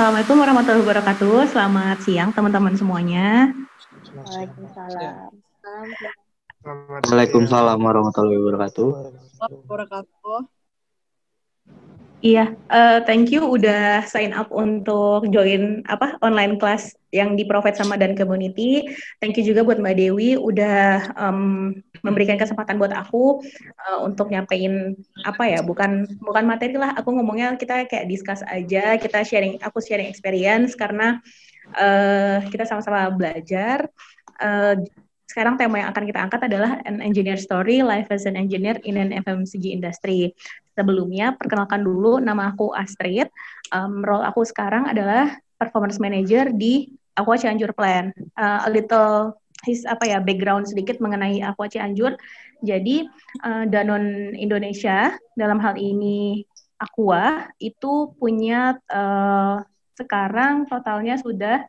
Assalamualaikum warahmatullahi wabarakatuh. Selamat siang teman-teman semuanya. Waalaikumsalam. Waalaikumsalam warahmatullahi wabarakatuh. Wabarakatuh. Iya, uh, thank you udah sign up untuk join apa online class yang di provide sama dan community. Thank you juga buat Mbak Dewi udah um, memberikan kesempatan buat aku uh, untuk nyampein apa ya, bukan bukan materi lah. Aku ngomongnya kita kayak discuss aja, kita sharing, aku sharing experience karena uh, kita sama-sama belajar. Uh, sekarang tema yang akan kita angkat adalah an engineer story, life as an engineer in an FMCG industry. Sebelumnya, perkenalkan dulu nama aku Astrid. Um, role aku sekarang adalah performance manager di Aqua Cianjur Plan. Uh, a little his apa ya background sedikit mengenai Aqua Cianjur. Jadi uh, Danon Indonesia dalam hal ini Aqua itu punya uh, sekarang totalnya sudah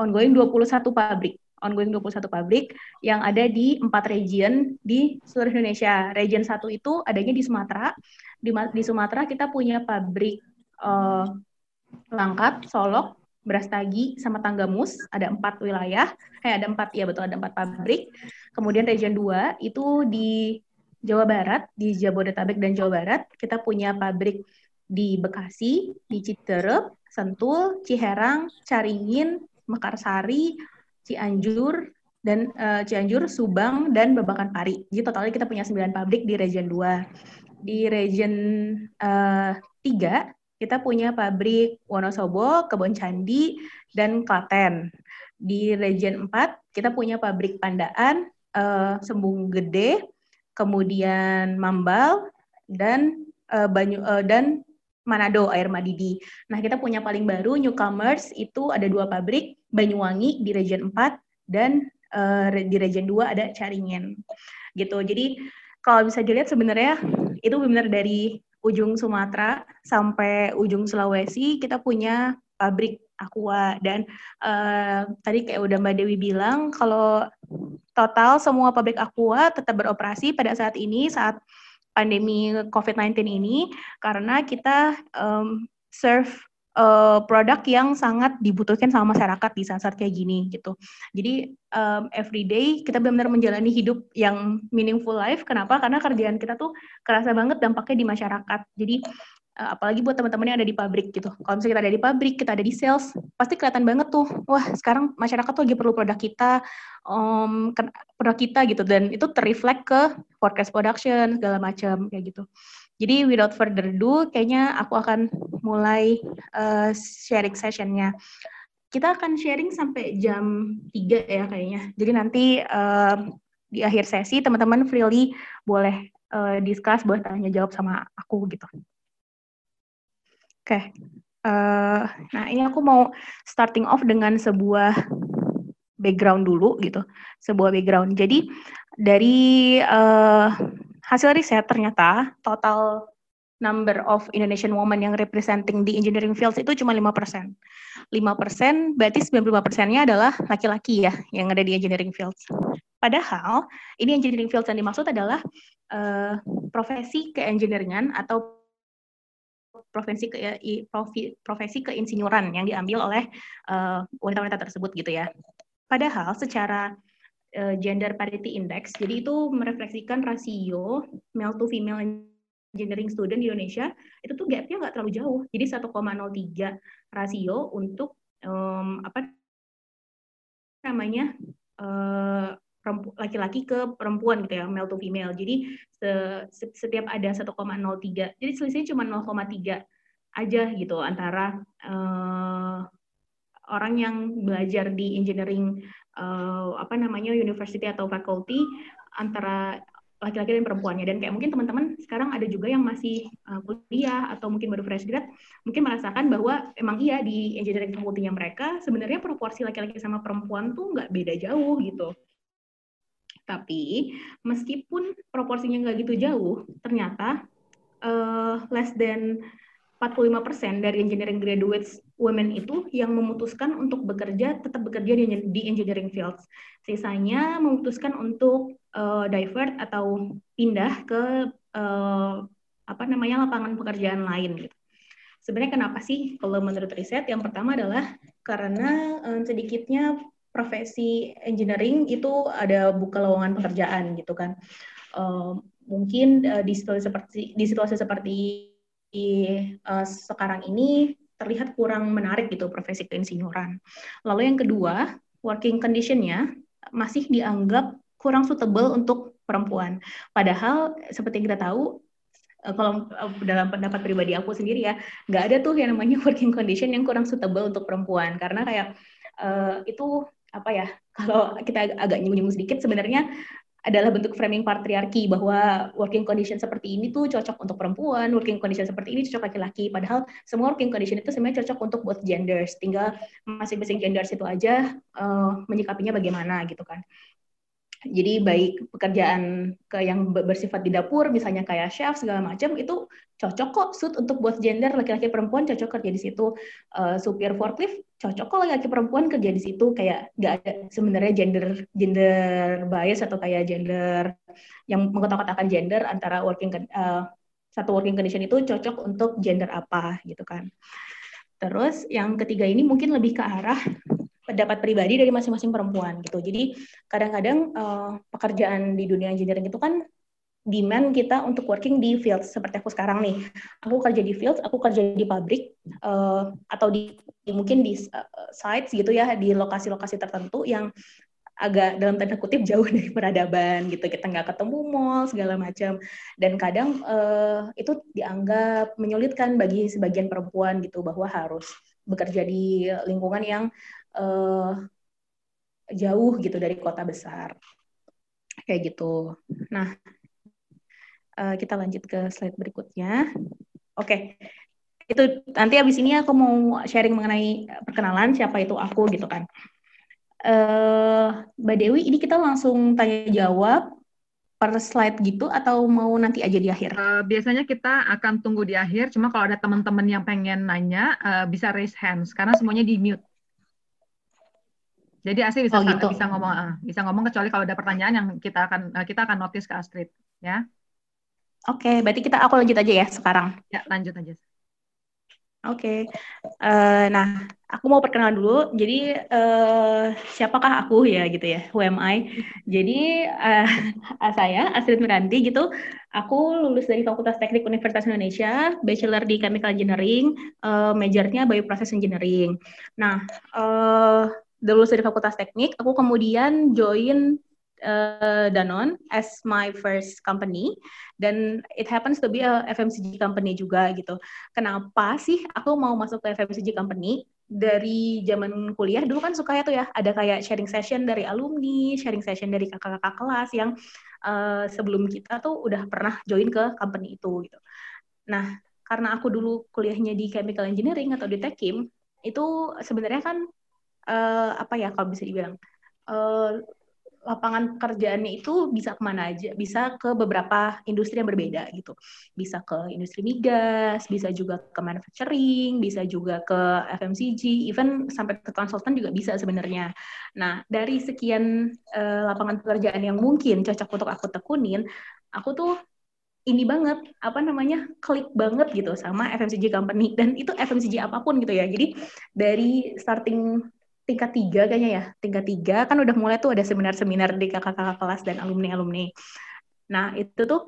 ongoing 21 pabrik ongoing 21 pabrik yang ada di empat region di seluruh Indonesia. Region satu itu adanya di Sumatera. Di, di Sumatera kita punya pabrik uh, Langkat, Solok, Brastagi, sama Tanggamus. Ada empat wilayah. Eh, ada empat, ya betul, ada empat pabrik. Kemudian region 2 itu di Jawa Barat, di Jabodetabek dan Jawa Barat. Kita punya pabrik di Bekasi, di Citerep, Sentul, Ciherang, Caringin, Mekarsari, Cianjur, dan uh, Cianjur, Subang, dan Babakan Pari. Jadi totalnya kita punya 9 pabrik di region 2. Di region uh, eh, 3, kita punya pabrik Wonosobo, Kebon Candi, dan Klaten. Di region 4, kita punya pabrik Pandaan, uh, Sembung Gede, kemudian Mambal, dan uh, Banyu uh, dan Manado Air Madidi. Nah, kita punya paling baru newcomers itu ada dua pabrik, Banyuwangi di region 4 dan uh, di region 2 ada Caringin. Gitu. Jadi kalau bisa dilihat sebenarnya itu benar dari ujung Sumatera sampai ujung Sulawesi kita punya pabrik aqua. Dan uh, tadi kayak udah Mbak Dewi bilang kalau total semua pabrik aqua tetap beroperasi pada saat ini saat pandemi COVID-19 ini karena kita um, serve uh, produk yang sangat dibutuhkan sama masyarakat di saat-saat kayak gini gitu. Jadi um, everyday kita benar-benar menjalani hidup yang meaningful life. Kenapa? Karena kerjaan kita tuh kerasa banget dampaknya di masyarakat. Jadi uh, apalagi buat teman-teman yang ada di pabrik gitu. Kalau misalnya kita ada di pabrik, kita ada di sales, pasti kelihatan banget tuh, wah sekarang masyarakat tuh lagi perlu produk kita, um, produk kita gitu, dan itu terreflect ke forecast production segala macam kayak gitu. Jadi without further ado, kayaknya aku akan mulai uh, sharing sessionnya. Kita akan sharing sampai jam 3 ya kayaknya. Jadi nanti uh, di akhir sesi teman-teman freely boleh uh, discuss, boleh tanya jawab sama aku gitu. Oke, okay. uh, nah ini aku mau starting off dengan sebuah background dulu gitu, sebuah background. Jadi dari uh, hasil riset ternyata total number of Indonesian women yang representing di engineering fields itu cuma 5%. 5% berarti 95%-nya adalah laki-laki ya yang ada di engineering fields. Padahal ini engineering fields yang dimaksud adalah uh, profesi keengineeringan atau profesi ke profesi keinsinyuran yang diambil oleh eh, wanita-wanita uh, tersebut gitu ya. Padahal secara gender parity index, jadi itu merefleksikan rasio male to female engineering student di Indonesia itu tuh gapnya nggak terlalu jauh. Jadi 1,03 rasio untuk um, apa namanya uh, laki-laki ke perempuan gitu ya, male to female. Jadi setiap ada 1,03. Jadi selisihnya cuma 0,3 aja gitu antara uh, orang yang belajar di engineering uh, apa namanya university atau faculty antara laki-laki dan perempuannya. Dan kayak mungkin teman-teman sekarang ada juga yang masih uh, kuliah atau mungkin baru fresh grad mungkin merasakan bahwa emang iya di engineering faculty-nya mereka sebenarnya proporsi laki-laki sama perempuan tuh nggak beda jauh gitu. Tapi meskipun proporsinya nggak gitu jauh, ternyata uh, less than 45% dari engineering graduates women itu yang memutuskan untuk bekerja tetap bekerja di, di engineering fields. Sisanya memutuskan untuk uh, divert atau pindah ke uh, apa namanya lapangan pekerjaan lain gitu. sebenarnya kenapa sih kalau menurut riset? Yang pertama adalah karena um, sedikitnya profesi engineering itu ada buka lowongan pekerjaan gitu kan. Um, mungkin uh, di situasi seperti di situasi seperti uh, sekarang ini terlihat kurang menarik gitu profesi keinsinyuran. Lalu yang kedua, working conditionnya masih dianggap kurang suitable untuk perempuan. Padahal seperti yang kita tahu, eh, kalau eh, dalam pendapat pribadi aku sendiri ya, nggak ada tuh yang namanya working condition yang kurang suitable untuk perempuan. Karena kayak uh, itu apa ya, kalau kita agak nyinggung sedikit, sebenarnya adalah bentuk framing patriarki bahwa working condition seperti ini tuh cocok untuk perempuan, working condition seperti ini cocok laki-laki. Padahal semua working condition itu sebenarnya cocok untuk both genders. Tinggal masing-masing genders itu aja uh, menyikapinya bagaimana gitu kan. Jadi baik pekerjaan ke yang bersifat di dapur, misalnya kayak chef segala macam itu cocok kok suit untuk buat gender laki-laki perempuan cocok kerja di situ. Uh, supir forklift cocok kok laki-laki perempuan kerja di situ. Kayak nggak ada sebenarnya gender gender bias atau kayak gender yang mengkotak-kotakan gender antara working uh, satu working condition itu cocok untuk gender apa gitu kan. Terus yang ketiga ini mungkin lebih ke arah pendapat pribadi dari masing-masing perempuan gitu. Jadi kadang-kadang uh, pekerjaan di dunia engineering itu kan demand kita untuk working di field seperti aku sekarang nih. Aku kerja di field, aku kerja di pabrik uh, atau di, mungkin di uh, sites gitu ya di lokasi-lokasi tertentu yang agak dalam tanda kutip jauh dari peradaban gitu kita nggak ketemu mall segala macam dan kadang uh, itu dianggap menyulitkan bagi sebagian perempuan gitu bahwa harus bekerja di lingkungan yang uh, jauh gitu dari kota besar kayak gitu. Nah, uh, kita lanjut ke slide berikutnya. Oke, okay. itu nanti abis ini aku mau sharing mengenai perkenalan siapa itu aku gitu kan. Uh, Mbak Dewi, ini kita langsung tanya jawab per slide gitu atau mau nanti aja di akhir? Uh, biasanya kita akan tunggu di akhir, cuma kalau ada teman-teman yang pengen nanya uh, bisa raise hands karena semuanya di mute. Jadi Astrid bisa oh, gitu. bisa ngomong uh, bisa ngomong kecuali kalau ada pertanyaan yang kita akan uh, kita akan notice ke Astrid ya. Oke, okay, berarti kita aku lanjut aja ya sekarang. Ya, lanjut aja. Oke, okay. uh, nah aku mau perkenalan dulu. Jadi uh, siapakah aku ya gitu ya? Who am I? Jadi uh, saya Astrid Miranti gitu. Aku lulus dari Fakultas Teknik Universitas Indonesia, bachelor di Chemical Engineering, uh, majornya Bioprocess Engineering. Nah, uh, lulus dari fakultas teknik, aku kemudian join uh, Danone as my first company dan it happens to be a FMCG company juga gitu. Kenapa sih aku mau masuk ke FMCG company? Dari zaman kuliah dulu kan suka ya tuh ya ada kayak sharing session dari alumni, sharing session dari kakak-kakak kelas yang uh, sebelum kita tuh udah pernah join ke company itu gitu. Nah, karena aku dulu kuliahnya di chemical engineering atau di Tekim, itu sebenarnya kan uh, apa ya kalau bisa dibilang uh, lapangan pekerjaannya itu bisa ke mana aja, bisa ke beberapa industri yang berbeda gitu. Bisa ke industri migas, bisa juga ke manufacturing, bisa juga ke FMCG, even sampai ke konsultan juga bisa sebenarnya. Nah, dari sekian uh, lapangan pekerjaan yang mungkin cocok untuk aku tekunin, aku tuh ini banget apa namanya klik banget gitu sama FMCG company dan itu FMCG apa pun gitu ya jadi dari starting tingkat tiga kayaknya ya tingkat tiga. Kan udah mulai tuh ada seminar-seminar di kakak-kakak kelas dan alumni-alumni. Nah itu tuh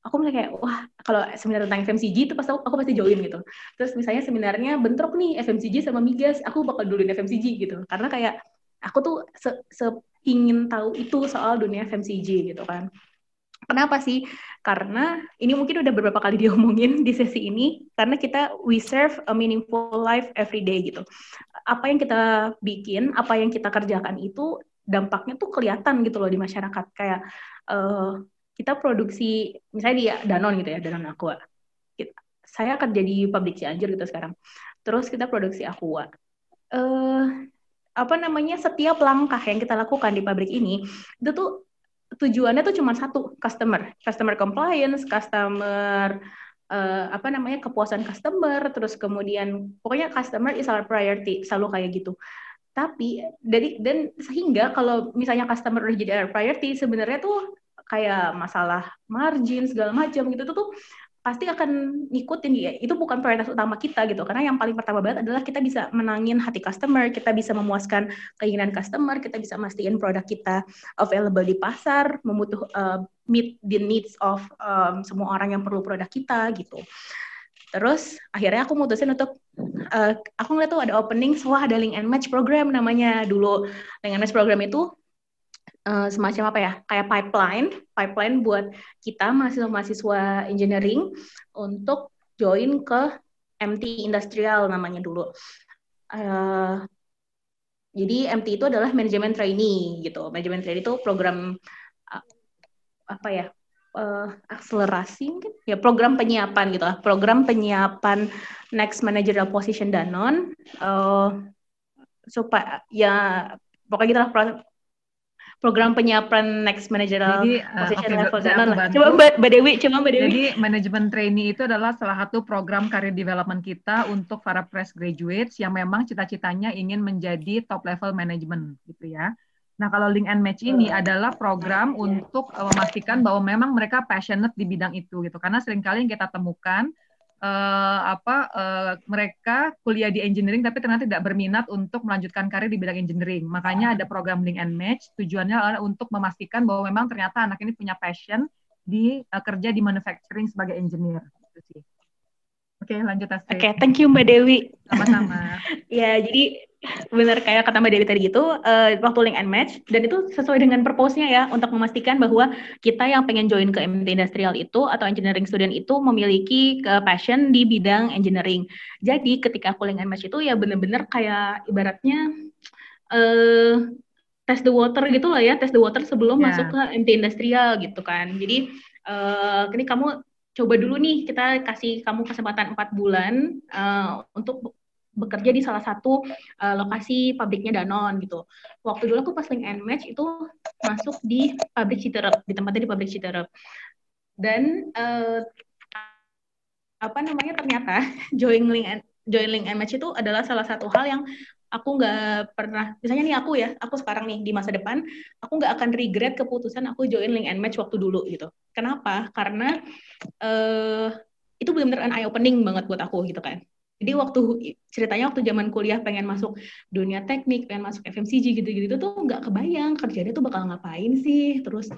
aku mulai kayak wah kalau seminar tentang FMCG itu pasti aku, aku pasti join gitu. Terus misalnya seminarnya bentrok nih FMCG sama migas aku bakal duluin FMCG gitu. Karena kayak aku tuh se, se ingin tahu itu soal dunia FMCG gitu kan. Kenapa sih? Karena ini mungkin udah beberapa kali diomongin di sesi ini, karena kita we serve a meaningful life every day gitu. Apa yang kita bikin, apa yang kita kerjakan itu dampaknya tuh kelihatan gitu loh di masyarakat. Kayak uh, kita produksi, misalnya di Danon gitu ya, Danon Aqua. Saya kerja di pabrik Cianjur gitu sekarang. Terus kita produksi Aqua. Uh, apa namanya setiap langkah yang kita lakukan di pabrik ini itu tuh tujuannya tuh cuma satu customer customer compliance customer uh, apa namanya kepuasan customer terus kemudian pokoknya customer is our priority selalu kayak gitu. Tapi dari dan sehingga kalau misalnya customer udah jadi our priority sebenarnya tuh kayak masalah margin segala macam gitu tuh tuh pasti akan ngikutin ya itu bukan prioritas utama kita gitu. Karena yang paling pertama banget adalah kita bisa menangin hati customer kita bisa memuaskan keinginan customer kita bisa mastiin produk kita available di pasar membutuh uh, meet the needs of um, semua orang yang perlu produk kita gitu terus akhirnya aku mutusin untuk uh, aku ngeliat tuh ada opening wah ada link and match program namanya dulu link and match program itu uh, semacam apa ya kayak pipeline pipeline buat kita mahasiswa-mahasiswa engineering untuk join ke MT Industrial namanya dulu. Uh, jadi MT itu adalah manajemen trainee gitu. Manajemen trainee itu program apa ya? Uh, akselerasi mungkin ya program penyiapan gitu lah. Program penyiapan next managerial position Danon uh, supaya ya pokoknya gitu lah program penyiapan next managerial Jadi, uh, position okay, level lah. Coba Mbak, Mbak Dewi, coba Mbak Dewi. Jadi manajemen trainee itu adalah salah satu program career development kita untuk para fresh graduates yang memang cita-citanya ingin menjadi top level management gitu ya. Nah, kalau link and match ini adalah program untuk uh, memastikan bahwa memang mereka passionate di bidang itu gitu. Karena sering kali yang kita temukan uh, apa uh, mereka kuliah di engineering tapi ternyata tidak berminat untuk melanjutkan karir di bidang engineering. Makanya ada program link and match tujuannya adalah untuk memastikan bahwa memang ternyata anak ini punya passion di uh, kerja di manufacturing sebagai engineer. Gitu sih. Oke, lanjut Astrid. Oke, okay, thank you Mbak Dewi. Sama-sama. ya, jadi benar kayak kata Mbak Dewi tadi gitu, uh, waktu link and match, dan itu sesuai dengan purpose-nya ya, untuk memastikan bahwa kita yang pengen join ke MT Industrial itu, atau engineering student itu memiliki ke passion di bidang engineering. Jadi ketika aku link and match itu ya benar-benar kayak ibaratnya uh, test the water gitu lah ya, test the water sebelum yeah. masuk ke MT Industrial gitu kan. Jadi uh, ini kamu coba dulu nih kita kasih kamu kesempatan empat bulan uh, untuk bekerja di salah satu uh, lokasi pabriknya Danon gitu. Waktu dulu aku pas link and match itu masuk di pabrik Citerep, di tempatnya di pabrik Citerep. Dan uh, apa namanya ternyata join link and join link and match itu adalah salah satu hal yang aku nggak pernah misalnya nih aku ya aku sekarang nih di masa depan aku nggak akan regret keputusan aku join link and match waktu dulu gitu kenapa karena uh, itu benar-benar eye opening banget buat aku gitu kan jadi waktu ceritanya waktu zaman kuliah pengen masuk dunia teknik, pengen masuk FMCG gitu-gitu tuh nggak kebayang kerjanya tuh bakal ngapain sih. Terus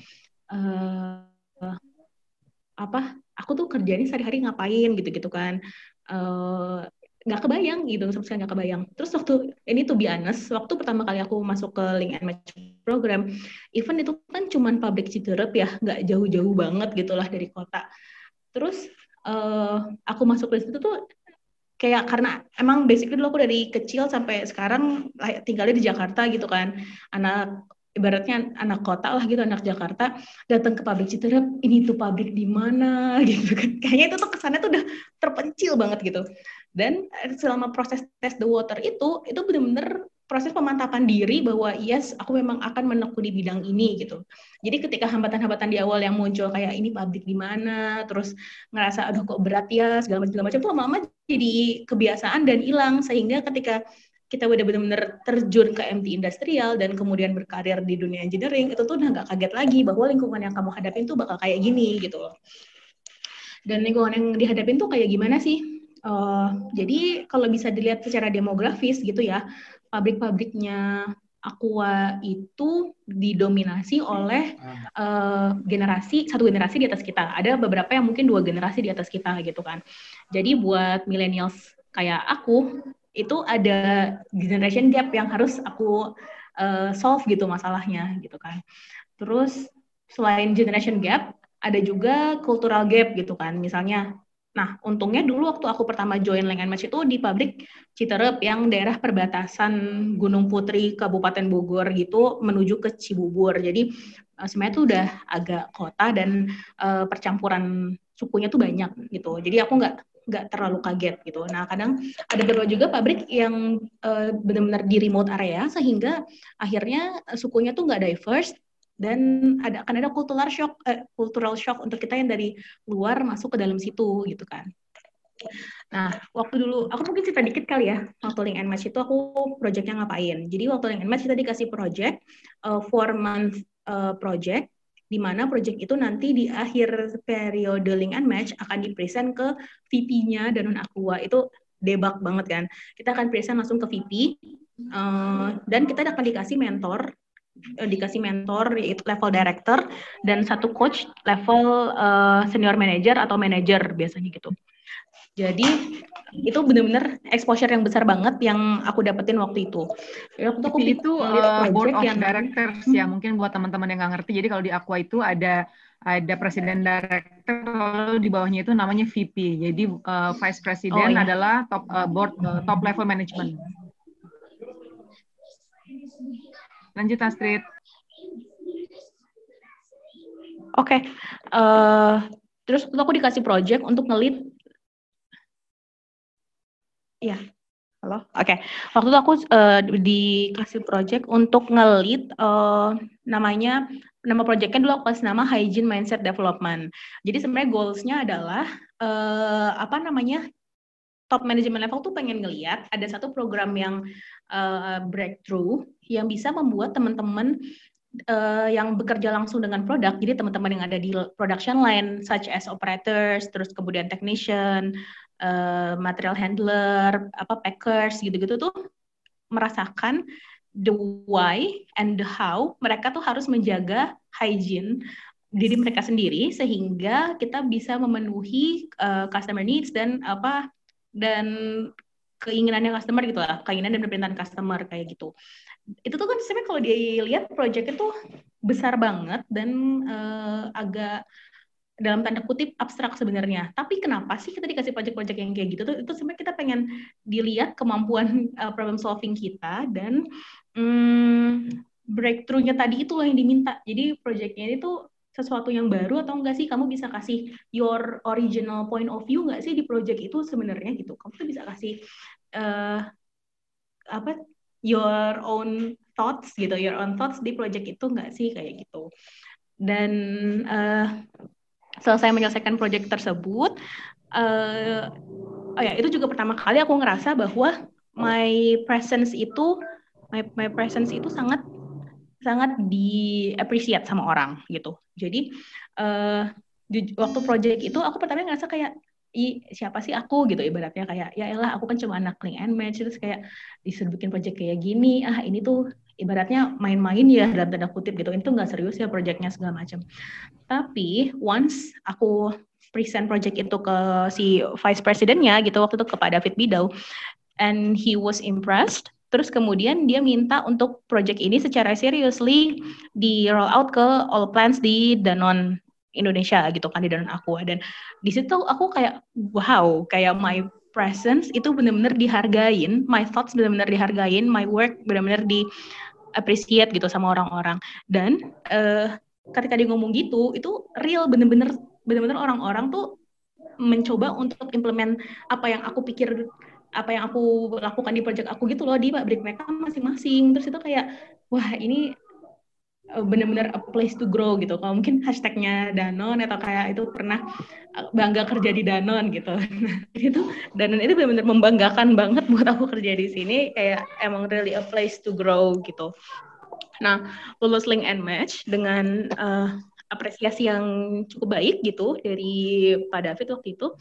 uh, apa? Aku tuh kerjanya sehari-hari ngapain gitu-gitu kan. Uh, nggak kebayang gitu sama sekali nggak kebayang terus waktu ini tuh biasa waktu pertama kali aku masuk ke link and match program event itu kan cuman pabrik Citerep ya nggak jauh-jauh banget gitulah dari kota terus uh, aku masuk ke situ tuh kayak karena emang basically dulu aku dari kecil sampai sekarang tinggalnya di Jakarta gitu kan. Anak ibaratnya anak kota lah gitu anak Jakarta datang ke pabrik Citerep ini tuh pabrik di mana? Gitu kan. Kayaknya itu tuh kesannya tuh udah terpencil banget gitu. Dan selama proses test the water itu itu benar-benar proses pemantapan diri bahwa yes aku memang akan menekuni bidang ini gitu. Jadi ketika hambatan-hambatan di awal yang muncul kayak ini pabrik di mana, terus ngerasa aduh kok berat ya segala macam segala macam tuh lama-lama jadi kebiasaan dan hilang sehingga ketika kita udah benar-benar terjun ke MT industrial dan kemudian berkarir di dunia engineering itu tuh udah nggak kaget lagi bahwa lingkungan yang kamu hadapin tuh bakal kayak gini gitu loh. Dan lingkungan yang dihadapin tuh kayak gimana sih? Uh, jadi kalau bisa dilihat secara demografis gitu ya, pabrik-pabriknya Aqua itu didominasi oleh uh, generasi satu generasi di atas kita. Ada beberapa yang mungkin dua generasi di atas kita gitu kan. Jadi buat millennials kayak aku itu ada generation gap yang harus aku uh, solve gitu masalahnya gitu kan. Terus selain generation gap ada juga cultural gap gitu kan. Misalnya Nah, untungnya dulu waktu aku pertama join Lengan Match itu di pabrik Citerep yang daerah perbatasan Gunung Putri Kabupaten Bogor gitu menuju ke Cibubur. Jadi uh, sebenarnya itu udah agak kota dan uh, percampuran sukunya tuh banyak gitu. Jadi aku nggak nggak terlalu kaget gitu. Nah kadang ada beberapa juga pabrik yang uh, benar-benar di remote area sehingga akhirnya sukunya tuh nggak diverse dan ada akan ada cultural shock eh, cultural shock untuk kita yang dari luar masuk ke dalam situ gitu kan. Nah, waktu dulu aku mungkin cerita dikit kali ya. Waktu Link and Match itu aku projectnya ngapain. Jadi waktu Link and Match kita dikasih project uh, four month uh, project di mana project itu nanti di akhir periode link and match akan dipresent ke VP-nya Danone Aqua. Itu debak banget kan. Kita akan present langsung ke VP uh, eh, dan kita akan dikasih mentor dikasih mentor yaitu level director dan satu coach level uh, senior manager atau manager biasanya gitu. Jadi itu benar-benar exposure yang besar banget yang aku dapetin waktu itu. Waktu aku itu uh, board of yang... directors ya mungkin buat teman-teman yang nggak ngerti. Jadi kalau di Aqua itu ada ada presiden director lalu di bawahnya itu namanya VP. Jadi uh, vice president oh, iya. adalah top uh, board uh, top level management. Lanjut Astrid. Oke, okay. uh, terus aku dikasih project untuk ngelit Iya. Halo. Oke. Okay. Waktu itu aku uh, dikasih project untuk ngelit uh, namanya nama projectnya dulu aku kasih nama Hygiene Mindset Development. Jadi sebenarnya goalsnya adalah uh, apa namanya top management level tuh pengen ngeliat ada satu program yang uh, breakthrough yang bisa membuat teman-teman uh, yang bekerja langsung dengan produk, jadi teman-teman yang ada di production line, such as operators, terus kemudian technician, uh, material handler, apa packers gitu-gitu tuh merasakan the why and the how mereka tuh harus menjaga hygiene diri mereka sendiri sehingga kita bisa memenuhi uh, customer needs dan apa dan keinginannya customer gitu lah keinginan dan permintaan customer kayak gitu itu tuh kan sebenarnya kalau dilihat project itu besar banget dan uh, agak dalam tanda kutip abstrak sebenarnya. Tapi kenapa sih kita dikasih project-project yang kayak gitu tuh? Itu sebenarnya kita pengen dilihat kemampuan uh, problem solving kita dan um, breakthrough-nya tadi itu yang diminta. Jadi projectnya ini tuh sesuatu yang baru atau enggak sih kamu bisa kasih your original point of view enggak sih di project itu sebenarnya gitu kamu tuh bisa kasih uh, apa your own thoughts gitu your own thoughts di project itu enggak sih kayak gitu. Dan uh, selesai menyelesaikan proyek tersebut uh, oh ya itu juga pertama kali aku ngerasa bahwa my presence itu my my presence itu sangat sangat di appreciate sama orang gitu. Jadi uh, di, waktu proyek itu aku pertama ngerasa kayak i siapa sih aku? gitu ibaratnya kayak ya elah aku kan cuma anak link and match. Terus kayak disuruh bikin project kayak gini ah ini tuh ibaratnya main-main ya dalam tanda kutip gitu. Itu nggak serius ya projectnya segala macam. Tapi once aku present project itu ke si vice presidennya gitu waktu itu kepada David Bidau and he was impressed terus kemudian dia minta untuk project ini secara seriously di roll out ke all plants di Danone Indonesia gitu kan di Danone Aqua dan di situ aku kayak wow kayak my presence itu benar-benar dihargain, my thoughts benar-benar dihargain, my work benar-benar di appreciate gitu sama orang-orang. Dan uh, ketika dia ngomong gitu itu real bener-bener bener-bener orang-orang tuh mencoba untuk implement apa yang aku pikir apa yang aku lakukan di project aku gitu loh di pabrik mereka masing-masing. Terus itu kayak wah ini benar-benar a place to grow gitu. Kalau mungkin hashtagnya Danon atau kayak itu pernah eh, bangga kerja di Danon gitu. Nah, itu Danon itu benar-benar membanggakan banget buat aku kerja di sini. Kayak emang really a place to grow gitu. Nah, lulus link and match dengan uh, apresiasi yang cukup baik gitu dari Pak David waktu itu.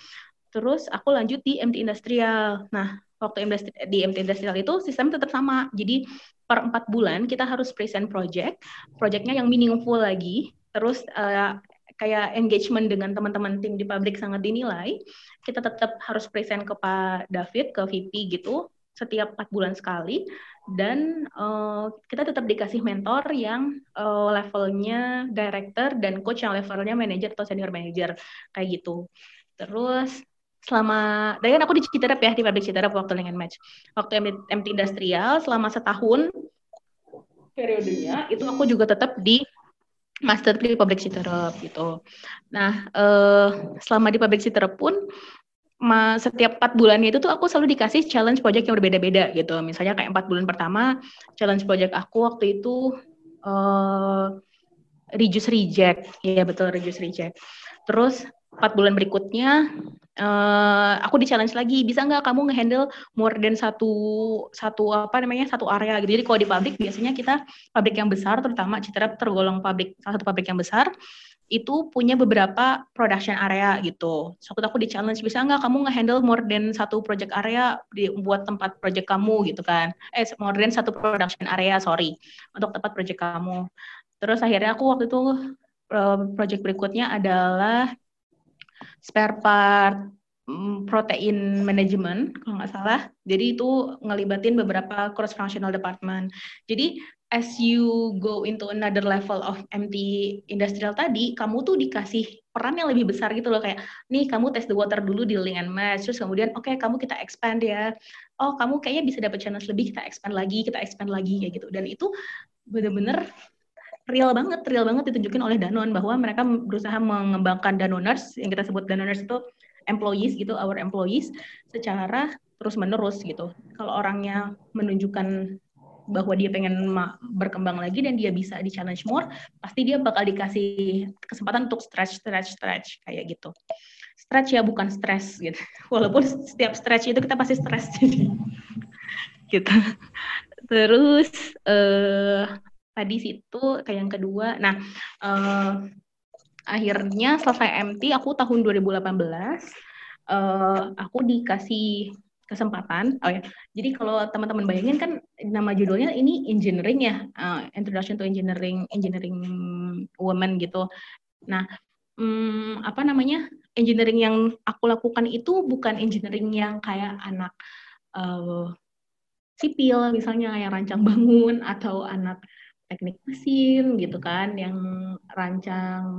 Terus aku lanjut di MT Industrial. Nah, waktu di MT Industrial itu sistem tetap sama. Jadi per empat bulan kita harus present project, projectnya yang meaningful lagi, terus uh, kayak engagement dengan teman-teman tim di pabrik sangat dinilai, kita tetap harus present ke Pak David, ke VP gitu, setiap empat bulan sekali, dan uh, kita tetap dikasih mentor yang uh, levelnya director dan coach yang levelnya manager atau senior manager. Kayak gitu. Terus selama dari kan aku di Citerep ya di pabrik Citerep waktu dengan match. Waktu MT Industrial selama setahun periodenya itu aku juga tetap di master di pabrik Citerep gitu. Nah eh, selama di pabrik Citerep pun setiap empat bulannya itu tuh aku selalu dikasih challenge project yang berbeda-beda gitu. Misalnya kayak empat bulan pertama challenge project aku waktu itu eh, reduce reject. Ya betul reduce reject. Terus empat bulan berikutnya uh, aku di challenge lagi bisa nggak kamu ngehandle more than satu satu apa namanya satu area gitu jadi kalau di pabrik biasanya kita pabrik yang besar terutama Citra tergolong pabrik salah satu pabrik yang besar itu punya beberapa production area gitu. So, aku di challenge bisa nggak kamu ngehandle more than satu project area di buat tempat project kamu gitu kan? Eh more than satu production area sorry untuk tempat project kamu. Terus akhirnya aku waktu itu uh, project berikutnya adalah spare part mm, protein management kalau nggak salah. Jadi itu ngelibatin beberapa cross functional department. Jadi as you go into another level of MT industrial tadi, kamu tuh dikasih peran yang lebih besar gitu loh. Kayak nih kamu test the water dulu di link and match. Terus kemudian oke okay, kamu kita expand ya. Oh kamu kayaknya bisa dapat channel lebih kita expand lagi kita expand lagi kayak gitu. Dan itu bener-bener real banget real banget ditunjukin oleh Danone bahwa mereka berusaha mengembangkan Danoners yang kita sebut Danoners itu employees gitu our employees secara terus menerus gitu kalau orangnya menunjukkan bahwa dia pengen berkembang lagi dan dia bisa di challenge more, pasti dia bakal dikasih kesempatan untuk stretch, stretch, stretch kayak gitu. Stretch ya bukan stress gitu. Walaupun setiap stretch itu kita pasti stress jadi gitu. Terus eh, tadi situ kayak yang kedua. Nah, eh, akhirnya selesai MT aku tahun 2018 eh, aku dikasih kesempatan. Oh ya, jadi kalau teman-teman bayangin kan nama judulnya ini engineering ya, uh, Introduction to Engineering, Engineering Women gitu. Nah, um, apa namanya engineering yang aku lakukan itu bukan engineering yang kayak anak uh, sipil misalnya yang rancang bangun atau anak teknik mesin gitu kan, yang rancang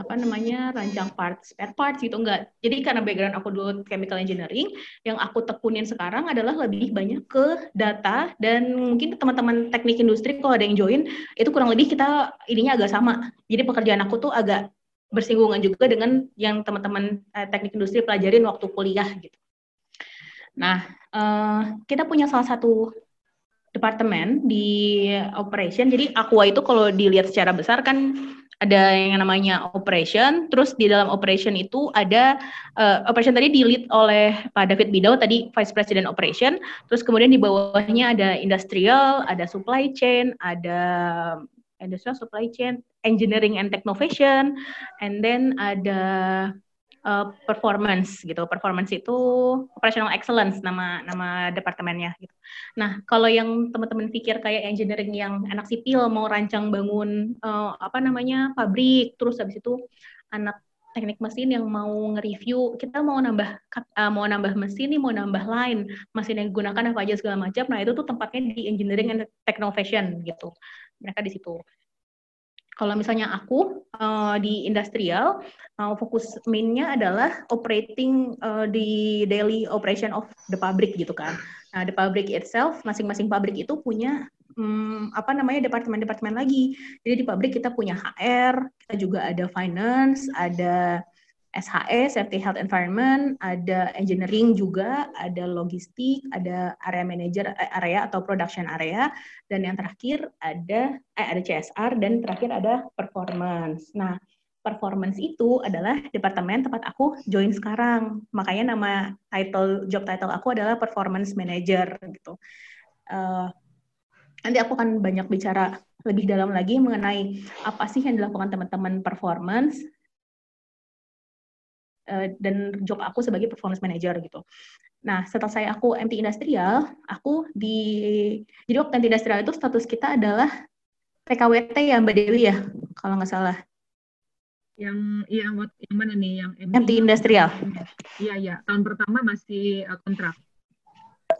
apa namanya rancang parts spare parts gitu enggak. Jadi karena background aku dulu chemical engineering yang aku tekunin sekarang adalah lebih banyak ke data dan mungkin teman-teman teknik industri kalau ada yang join itu kurang lebih kita ininya agak sama. Jadi pekerjaan aku tuh agak bersinggungan juga dengan yang teman-teman eh, teknik industri pelajarin waktu kuliah gitu. Nah eh, kita punya salah satu departemen di operation. Jadi Aqua itu kalau dilihat secara besar kan ada yang namanya operation, terus di dalam operation itu ada uh, operation tadi di lead oleh Pak David Bidau tadi Vice President Operation, terus kemudian di bawahnya ada industrial, ada supply chain, ada industrial supply chain, engineering and technovation, and then ada uh, performance gitu. Performance itu operational excellence nama nama departemennya gitu. Nah, kalau yang teman-teman pikir kayak engineering yang anak sipil mau rancang bangun uh, apa namanya pabrik, terus habis itu anak teknik mesin yang mau nge-review, kita mau nambah uh, mau nambah mesin nih, mau nambah line, mesin yang digunakan apa aja segala macam. Nah, itu tuh tempatnya di engineering and technovation gitu. Mereka di situ. Kalau misalnya aku uh, di industrial, uh, fokus mainnya adalah operating uh, di daily operation of the pabrik gitu kan. Nah, the pabrik itself, masing-masing pabrik itu punya um, apa namanya departemen-departemen lagi. Jadi di pabrik kita punya HR, kita juga ada finance, ada SHE, Safety Health Environment, ada engineering juga, ada logistik, ada area manager eh, area atau production area, dan yang terakhir ada eh, ada CSR dan terakhir ada performance. Nah, performance itu adalah departemen tempat aku join sekarang. Makanya nama title job title aku adalah performance manager gitu. Uh, nanti aku akan banyak bicara lebih dalam lagi mengenai apa sih yang dilakukan teman-teman performance Eh, dan job aku sebagai performance manager gitu. Nah, setelah saya aku MT Industrial, aku di jadi waktu MT Industrial itu status kita adalah PKWT ya Mbak Dewi ya, kalau nggak salah. Yang iya yang mana nih yang MT, MT Industrial? Iya iya, tahun pertama masih uh, kontrak.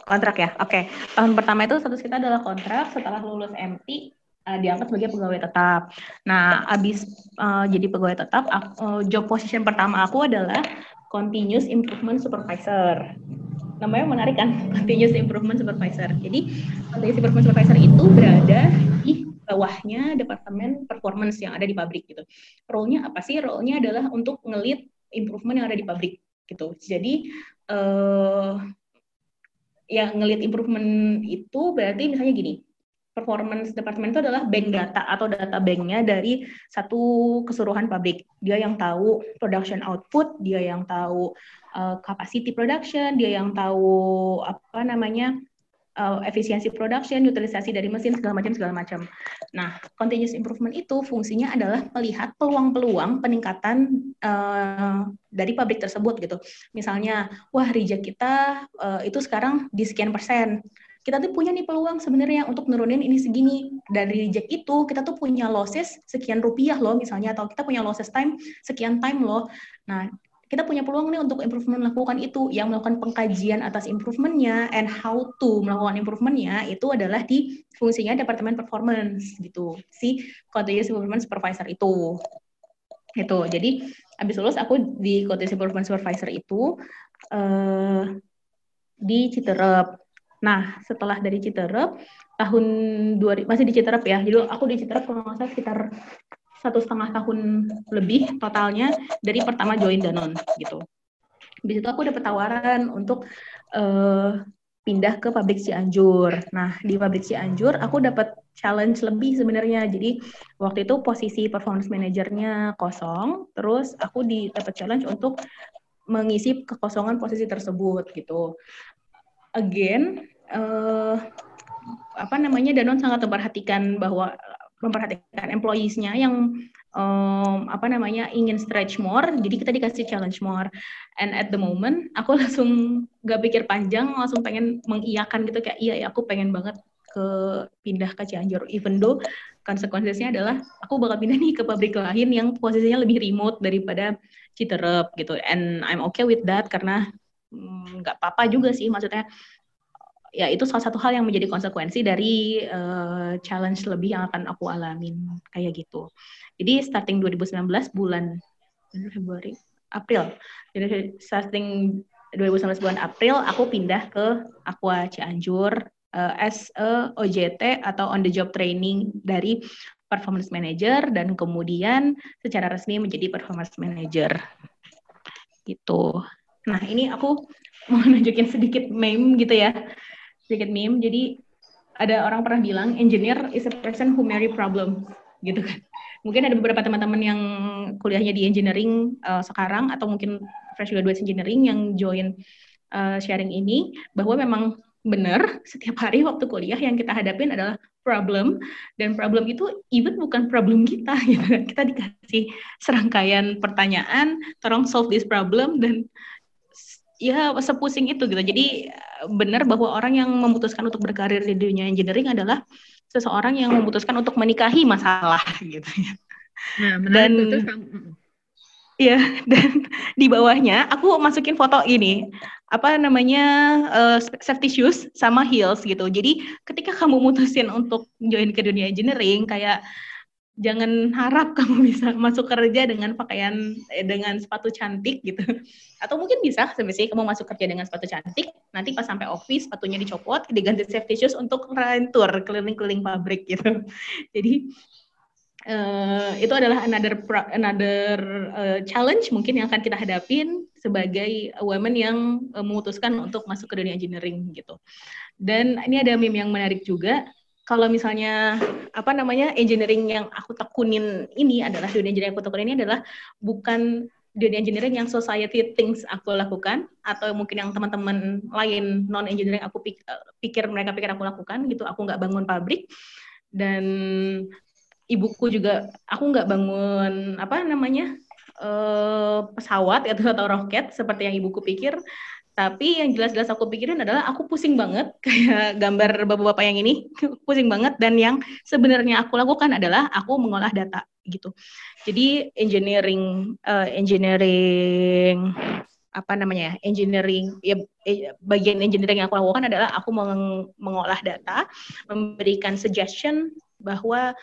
Kontrak ya, oke. Okay. Tahun pertama itu status kita adalah kontrak. Setelah lulus MT, uh, diangkat sebagai pegawai tetap. Nah, abis uh, jadi pegawai tetap, uh, job position pertama aku adalah continuous improvement supervisor. Namanya menarik kan, continuous improvement supervisor. Jadi, continuous improvement supervisor itu berada di bawahnya departemen performance yang ada di pabrik gitu. Role-nya apa sih? Role-nya adalah untuk ngelit improvement yang ada di pabrik gitu. Jadi uh, yang ngelit improvement itu berarti misalnya gini, performance department itu adalah bank data atau data banknya dari satu keseluruhan pabrik. Dia yang tahu production output, dia yang tahu uh, capacity production, dia yang tahu apa namanya uh, efisiensi production, utilisasi dari mesin segala macam segala macam. Nah, continuous improvement itu fungsinya adalah melihat peluang-peluang peningkatan uh, dari pabrik tersebut gitu. Misalnya, wah reject kita uh, itu sekarang di sekian persen kita tuh punya nih peluang sebenarnya untuk nurunin ini segini. Dari reject itu kita tuh punya losses sekian rupiah loh misalnya atau kita punya losses time sekian time loh. Nah kita punya peluang nih untuk improvement melakukan itu. Yang melakukan pengkajian atas improvementnya and how to melakukan improvementnya itu adalah di fungsinya departemen performance gitu. Si continuous improvement supervisor itu. Itu jadi abis lulus aku di continuous improvement supervisor itu uh, di Citerep Nah, setelah dari Citerep, tahun dua masih di Citerep ya. Jadi aku di Citerep kalau nggak salah sekitar satu setengah tahun lebih totalnya dari pertama join Danon gitu. Di situ aku dapat tawaran untuk uh, pindah ke pabrik Cianjur. Nah, di pabrik Cianjur aku dapat challenge lebih sebenarnya. Jadi waktu itu posisi performance manajernya kosong, terus aku dapat challenge untuk mengisi kekosongan posisi tersebut gitu. Again, uh, apa namanya Danon sangat memperhatikan bahwa memperhatikan employees-nya yang um, apa namanya ingin stretch more, jadi kita dikasih challenge more. And at the moment, aku langsung gak pikir panjang, langsung pengen mengiyakan gitu kayak iya ya aku pengen banget ke pindah ke Cianjur. Even though konsekuensinya adalah aku bakal pindah nih ke pabrik lain yang posisinya lebih remote daripada Citerep gitu. And I'm okay with that karena nggak mm, apa-apa juga sih maksudnya ya itu salah satu hal yang menjadi konsekuensi dari uh, challenge lebih yang akan aku alamin kayak gitu. Jadi starting 2019 bulan Februari April. Jadi starting 2019 bulan April aku pindah ke Aqua Cianjur uh, as a OJT atau on the job training dari performance manager dan kemudian secara resmi menjadi performance manager. Gitu. Nah, ini aku mau nunjukin sedikit meme gitu ya sedikit meme. Jadi ada orang pernah bilang engineer is a person who marry problem gitu kan. Mungkin ada beberapa teman-teman yang kuliahnya di engineering uh, sekarang atau mungkin fresh graduate engineering yang join uh, sharing ini bahwa memang benar setiap hari waktu kuliah yang kita hadapin adalah problem dan problem itu even bukan problem kita gitu kan. Kita dikasih serangkaian pertanyaan, tolong solve this problem dan ya sepusing itu gitu. Jadi benar bahwa orang yang memutuskan untuk berkarir di dunia engineering adalah seseorang yang memutuskan untuk menikahi masalah gitu ya. Nah, dan itu Iya, dan di bawahnya aku masukin foto ini apa namanya uh, safety shoes sama heels gitu. Jadi ketika kamu mutusin untuk join ke dunia engineering kayak jangan harap kamu bisa masuk kerja dengan pakaian eh, dengan sepatu cantik gitu. Atau mungkin bisa sebenarnya kamu masuk kerja dengan sepatu cantik nanti pas sampai office sepatunya dicopot diganti safety shoes untuk tour keliling-keliling pabrik gitu. Jadi uh, itu adalah another another uh, challenge mungkin yang akan kita hadapin sebagai women yang memutuskan untuk masuk ke dunia engineering gitu. Dan ini ada meme yang menarik juga kalau misalnya apa namanya engineering yang aku tekunin ini adalah dunia engineering yang aku tekunin ini adalah bukan dunia engineering yang society thinks aku lakukan atau mungkin yang teman-teman lain non engineering aku pikir mereka pikir aku lakukan gitu. Aku nggak bangun pabrik dan ibuku juga aku nggak bangun apa namanya uh, pesawat atau atau roket seperti yang ibuku pikir tapi yang jelas-jelas aku pikirin adalah aku pusing banget kayak gambar bapak-bapak yang ini pusing banget dan yang sebenarnya aku lakukan adalah aku mengolah data gitu. Jadi engineering uh, engineering apa namanya ya engineering ya eh, bagian engineering yang aku lakukan adalah aku meng mengolah data, memberikan suggestion bahwa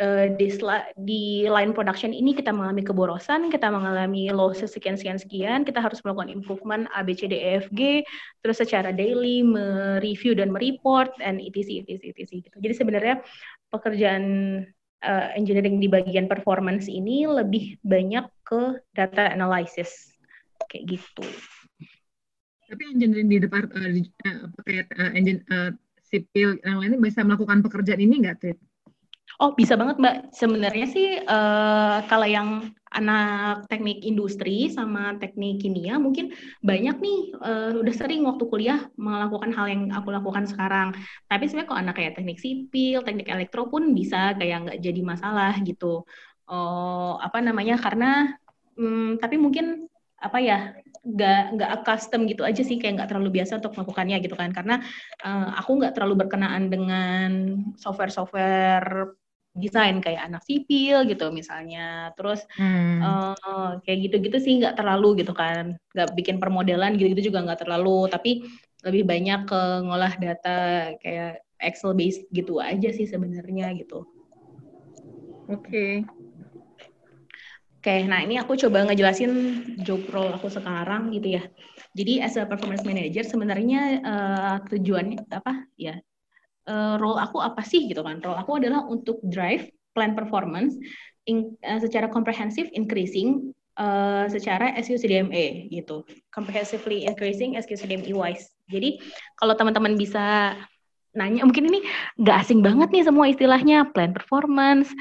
uh, di, di line production ini kita mengalami keborosan, kita mengalami loss sekian sekian sekian, kita harus melakukan improvement A B C D E F G, terus secara daily mereview dan mereport dan etc etc etc gitu. Jadi sebenarnya pekerjaan uh, engineering di bagian performance ini lebih banyak ke data analysis kayak gitu. Tapi engineering di depan uh, di, uh, uh, engine uh, sipil yang lainnya bisa melakukan pekerjaan ini nggak, Trit? Oh, bisa banget, Mbak. Sebenarnya sih uh, kalau yang anak teknik industri sama teknik kimia mungkin banyak nih uh, udah sering waktu kuliah melakukan hal yang aku lakukan sekarang. Tapi sebenarnya kalau anak kayak teknik sipil, teknik elektro pun bisa kayak nggak jadi masalah gitu. Uh, apa namanya? Karena um, tapi mungkin apa ya nggak nggak custom gitu aja sih kayak nggak terlalu biasa untuk melakukannya gitu kan karena uh, aku nggak terlalu berkenaan dengan software-software desain kayak anak sipil gitu misalnya terus hmm. uh, kayak gitu-gitu sih nggak terlalu gitu kan nggak bikin permodelan gitu-gitu juga nggak terlalu tapi lebih banyak ke ngolah data kayak Excel based gitu aja sih sebenarnya gitu. Oke. Okay. Oke, okay, nah ini aku coba ngejelasin job role aku sekarang gitu ya. Jadi as a performance manager sebenarnya uh, tujuannya apa ya uh, role aku apa sih gitu kan? Role aku adalah untuk drive plan performance in, uh, secara komprehensif increasing uh, secara SQCDMA gitu. Comprehensively increasing SQCDMA wise. Jadi kalau teman-teman bisa nanya mungkin ini nggak asing banget nih semua istilahnya plan performance,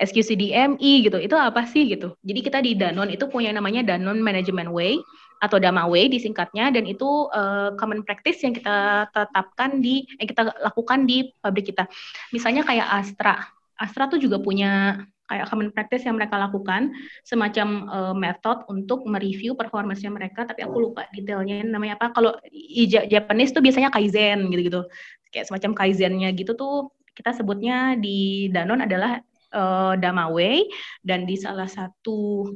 SQCDME gitu. Itu apa sih gitu. Jadi kita di Danone itu punya namanya Danone Management Way atau Damawe disingkatnya dan itu uh, common practice yang kita tetapkan di yang kita lakukan di pabrik kita. Misalnya kayak Astra. Astra tuh juga punya kayak common practice yang mereka lakukan semacam uh, method untuk mereview performance mereka tapi aku lupa detailnya namanya apa kalau Japanese tuh biasanya kaizen gitu-gitu kayak semacam kaizennya gitu tuh kita sebutnya di Danone adalah uh, Damawe dan di salah satu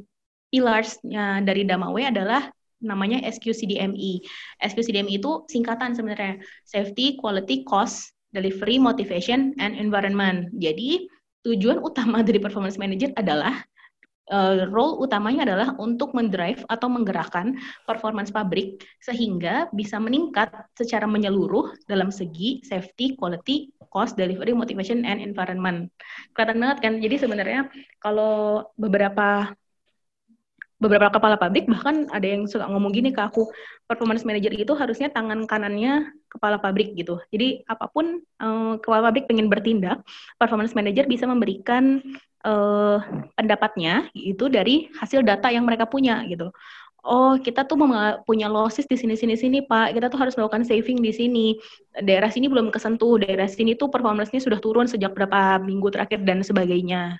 pilarsnya dari Damawe adalah namanya SQCDME. SQCDME itu singkatan sebenarnya Safety, Quality, Cost, Delivery, Motivation, and Environment. Jadi tujuan utama dari performance manager adalah uh, role utamanya adalah untuk mendrive atau menggerakkan performance pabrik sehingga bisa meningkat secara menyeluruh dalam segi safety, quality, cost, delivery, motivation, and environment. Kelihatan banget kan? Jadi sebenarnya kalau beberapa beberapa kepala pabrik bahkan ada yang suka ngomong gini ke aku performance manager itu harusnya tangan kanannya kepala pabrik gitu jadi apa pun uh, kepala pabrik pengen bertindak performance manager bisa memberikan uh, pendapatnya itu dari hasil data yang mereka punya gitu. Oh kita tuh punya losses di sini sini sini pak. Kita tuh harus melakukan saving di sini. Daerah sini belum kesentuh. Daerah sini tuh performance-nya sudah turun sejak berapa minggu terakhir dan sebagainya.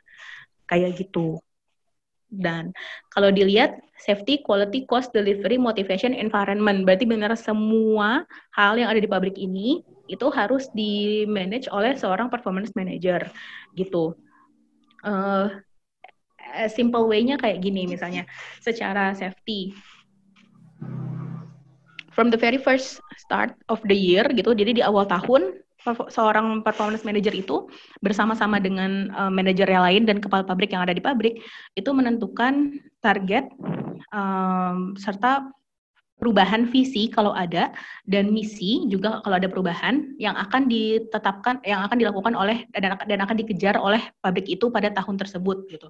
Kayak gitu. Dan kalau dilihat safety, quality, cost, delivery, motivation, environment, berarti benar semua hal yang ada di pabrik ini itu harus di manage oleh seorang performance manager gitu. Uh, simple way-nya kayak gini misalnya, secara safety. From the very first start of the year gitu, jadi di awal tahun seorang performance manager itu bersama-sama dengan uh, manajer yang lain dan kepala pabrik yang ada di pabrik itu menentukan target um, serta perubahan visi kalau ada dan misi juga kalau ada perubahan yang akan ditetapkan yang akan dilakukan oleh dan, dan akan dikejar oleh pabrik itu pada tahun tersebut gitu.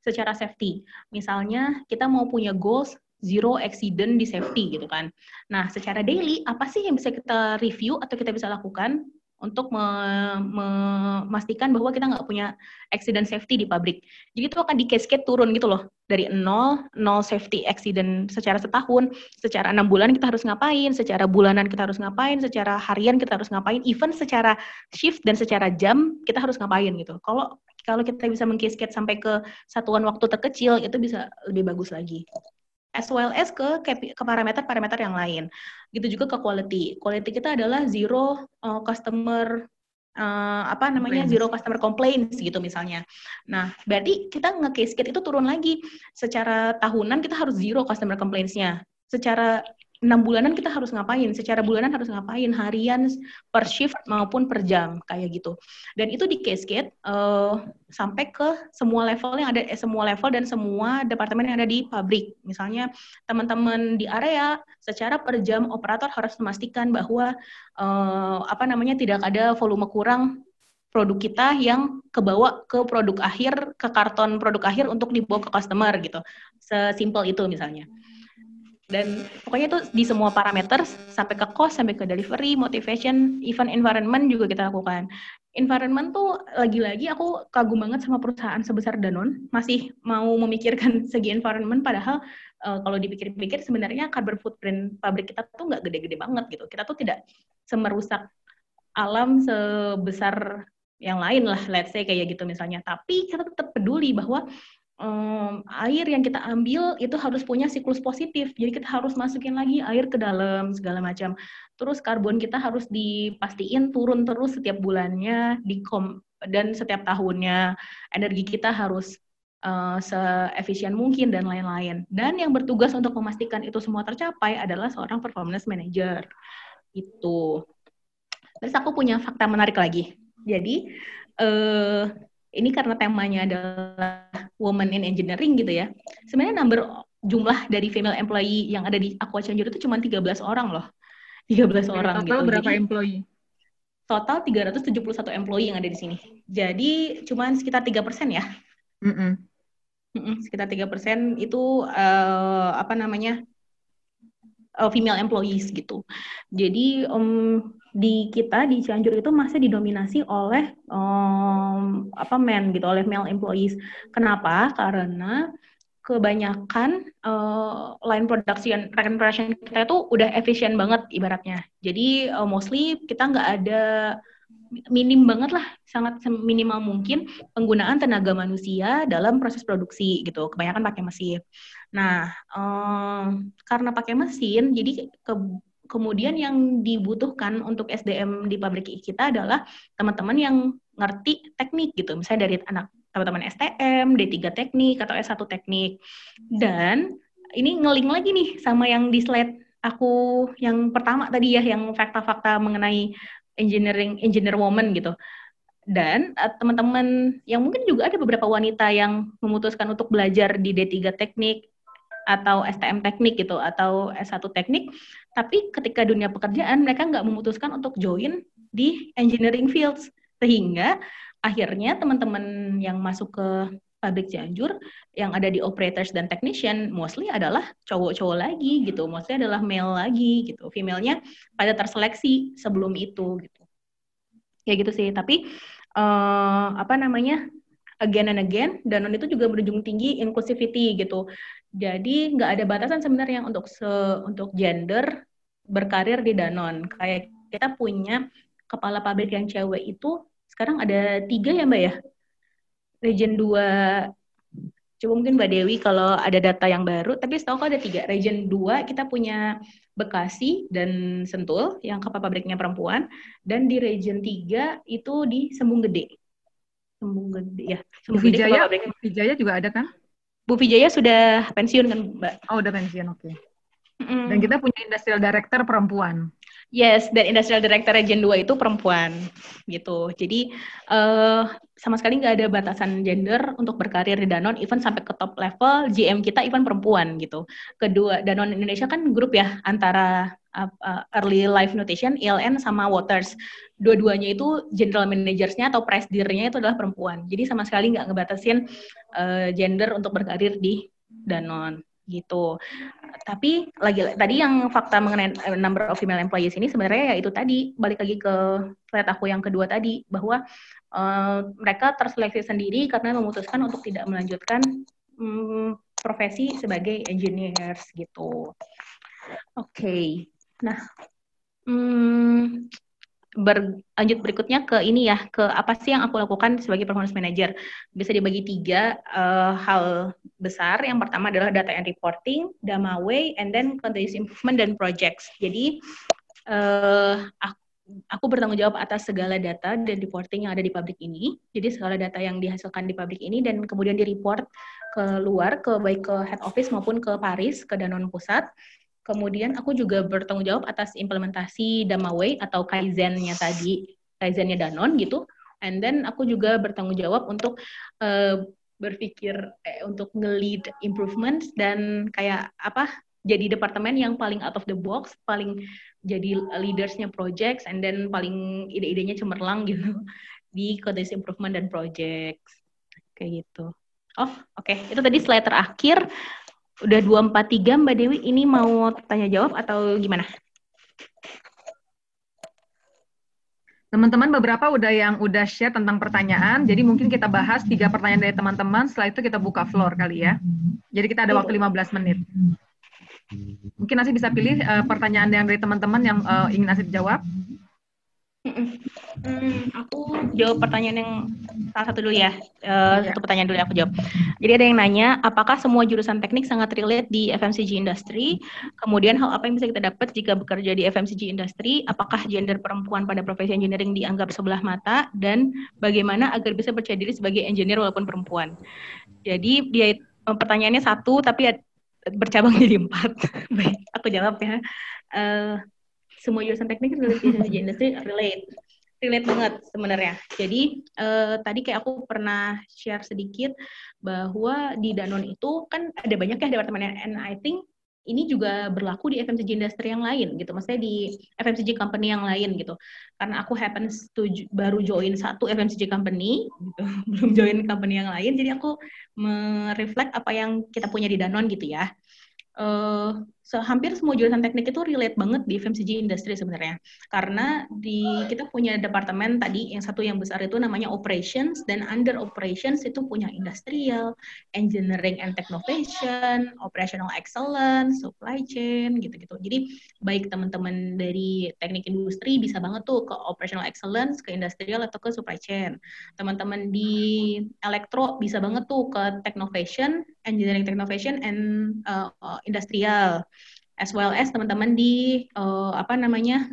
Secara safety, misalnya kita mau punya goals zero accident di safety gitu kan. Nah, secara daily apa sih yang bisa kita review atau kita bisa lakukan untuk memastikan bahwa kita nggak punya accident safety di pabrik. Jadi itu akan di cascade turun gitu loh. Dari nol, nol safety accident secara setahun, secara enam bulan kita harus ngapain, secara bulanan kita harus ngapain, secara harian kita harus ngapain, even secara shift dan secara jam kita harus ngapain gitu. Kalau kalau kita bisa mengcascade sampai ke satuan waktu terkecil, itu bisa lebih bagus lagi as well as ke ke parameter-parameter yang lain. Gitu juga ke quality. Quality kita adalah zero uh, customer uh, apa namanya zero customer complaints gitu misalnya. Nah, berarti kita nge-case itu turun lagi. Secara tahunan kita harus zero customer complaints-nya. Secara enam bulanan kita harus ngapain, secara bulanan harus ngapain, harian, per shift maupun per jam kayak gitu. Dan itu di cascade uh, sampai ke semua level yang ada, eh, semua level dan semua departemen yang ada di pabrik. Misalnya teman-teman di area secara per jam operator harus memastikan bahwa uh, apa namanya tidak ada volume kurang produk kita yang kebawa ke produk akhir, ke karton produk akhir untuk dibawa ke customer gitu. Sesimpel itu misalnya. Dan pokoknya itu di semua parameter sampai ke cost sampai ke delivery motivation even environment juga kita lakukan. Environment tuh lagi-lagi aku kagum banget sama perusahaan sebesar Danone. Masih mau memikirkan segi environment padahal uh, kalau dipikir-pikir sebenarnya carbon footprint pabrik kita tuh nggak gede-gede banget gitu. Kita tuh tidak semerusak alam sebesar yang lain lah let's say kayak gitu misalnya. Tapi kita tetap peduli bahwa um, air yang kita ambil itu harus punya siklus positif. Jadi kita harus masukin lagi air ke dalam segala macam. Terus karbon kita harus dipastiin turun terus setiap bulannya di kom dan setiap tahunnya. Energi kita harus uh, seefisien mungkin dan lain-lain. Dan yang bertugas untuk memastikan itu semua tercapai adalah seorang performance manager. Itu. Terus aku punya fakta menarik lagi. Jadi uh, ini karena temanya adalah woman in engineering gitu ya. Sebenarnya number jumlah dari female employee yang ada di Aqua Changer itu cuma 13 orang loh. 13 orang total gitu. berapa Jadi, employee? Total 371 employee yang ada di sini. Jadi cuma sekitar 3% ya. Mm -mm. Mm -mm, sekitar 3% itu uh, apa namanya? Uh, female employees gitu. Jadi um, di kita di Cianjur itu masih didominasi oleh um, apa men gitu oleh male employees. Kenapa? Karena kebanyakan uh, line production rekan production kita itu udah efisien banget ibaratnya. Jadi uh, mostly kita nggak ada minim banget lah, sangat minimal mungkin penggunaan tenaga manusia dalam proses produksi gitu. Kebanyakan pakai mesin. Nah, um, karena pakai mesin, jadi ke kemudian yang dibutuhkan untuk SDM di pabrik kita adalah teman-teman yang ngerti teknik gitu, misalnya dari anak teman-teman STM, D3 teknik atau S1 teknik. Dan ini ngeling lagi nih sama yang di slide aku yang pertama tadi ya yang fakta-fakta mengenai engineering engineer woman gitu. Dan uh, teman-teman yang mungkin juga ada beberapa wanita yang memutuskan untuk belajar di D3 teknik atau STM teknik gitu atau S1 teknik tapi ketika dunia pekerjaan mereka nggak memutuskan untuk join di engineering fields sehingga akhirnya teman-teman yang masuk ke pabrik Cianjur yang ada di operators dan technician mostly adalah cowok-cowok lagi gitu, mostly adalah male lagi gitu, female-nya pada terseleksi sebelum itu gitu. Ya gitu sih, tapi uh, apa namanya again and again, Danone itu juga berujung tinggi inclusivity gitu. Jadi nggak ada batasan sebenarnya untuk se untuk gender berkarir di Danone. Kayak kita punya kepala pabrik yang cewek itu sekarang ada tiga ya Mbak ya? Region 2 Coba mungkin Mbak Dewi kalau ada data yang baru, tapi setahu aku ada tiga. Region 2 kita punya Bekasi dan Sentul yang kepala pabriknya perempuan. Dan di region 3 itu di Sembung Gede. Sembung Gede ya. Sembung Gede, Bu Vijaya juga ada kan? Bu Vijaya sudah pensiun kan, Mbak? Oh, udah pensiun, oke. Okay. Mm. Dan kita punya industrial director perempuan. Yes, dan industrial director region 2 itu perempuan gitu. Jadi uh, sama sekali nggak ada batasan gender untuk berkarir di Danone, even sampai ke top level GM kita even perempuan gitu. Kedua, Danone Indonesia kan grup ya antara uh, early life nutrition, ELN sama Waters. Dua-duanya itu general managersnya atau presidirnya itu adalah perempuan. Jadi sama sekali nggak ngebatasin uh, gender untuk berkarir di Danone gitu. Tapi lagi tadi yang fakta mengenai eh, number of female employees ini sebenarnya ya itu tadi balik lagi ke slide aku yang kedua tadi bahwa uh, mereka terseleksi sendiri karena memutuskan untuk tidak melanjutkan um, profesi sebagai engineers gitu. Oke. Okay. Nah, um, berlanjut berikutnya ke ini ya, ke apa sih yang aku lakukan sebagai performance manager. Bisa dibagi tiga uh, hal besar. Yang pertama adalah data and reporting, Dama Way, and then continuous improvement dan projects. Jadi uh, aku, aku bertanggung jawab atas segala data dan reporting yang ada di pabrik ini. Jadi segala data yang dihasilkan di pabrik ini dan kemudian direport ke luar, ke baik ke head office maupun ke Paris, ke Danone pusat Kemudian aku juga bertanggung jawab atas implementasi Damaway atau Kaizen-nya tadi, Kaizen-nya Danon gitu. And then aku juga bertanggung jawab untuk uh, berpikir eh, untuk nge-lead improvements dan kayak apa jadi departemen yang paling out of the box, paling jadi leadersnya projects, and then paling ide-idenya cemerlang gitu di continuous improvement dan projects kayak gitu. Oh, oke. Okay. Itu tadi slide terakhir udah 243 Mbak Dewi, ini mau tanya jawab atau gimana? Teman-teman beberapa udah yang udah share tentang pertanyaan, jadi mungkin kita bahas tiga pertanyaan dari teman-teman, setelah itu kita buka floor kali ya. Jadi kita ada waktu 15 menit. Mungkin Nasib bisa pilih uh, pertanyaan yang dari teman-teman yang uh, ingin Nasib jawab. Hmm, aku jawab pertanyaan yang salah satu dulu ya. Uh, Satu pertanyaan dulu yang aku jawab. Jadi ada yang nanya, apakah semua jurusan teknik sangat relate di FMCG industry? Kemudian hal apa yang bisa kita dapat jika bekerja di FMCG industry? Apakah gender perempuan pada profesi engineering dianggap sebelah mata? Dan bagaimana agar bisa percaya diri sebagai engineer walaupun perempuan? Jadi dia pertanyaannya satu, tapi bercabang jadi empat. Baik, aku jawab ya. Uh, semua jurusan teknik relate di industri relate relate banget sebenarnya. Jadi uh, tadi kayak aku pernah share sedikit bahwa di Danone itu kan ada banyak ya departemen and I think ini juga berlaku di FMCG industri yang lain gitu. Maksudnya di FMCG company yang lain gitu. Karena aku happens to baru join satu FMCG company gitu. Belum join company yang lain jadi aku mereflect apa yang kita punya di Danone gitu ya uh, hampir semua jurusan teknik itu relate banget di FMCG industry sebenarnya. Karena di kita punya departemen tadi yang satu yang besar itu namanya operations dan under operations itu punya industrial, engineering and technovation, operational excellence, supply chain gitu-gitu. Jadi baik teman-teman dari teknik industri bisa banget tuh ke operational excellence, ke industrial atau ke supply chain. Teman-teman di elektro bisa banget tuh ke technovation, engineering technovation and uh, industrial as well as teman-teman di uh, apa namanya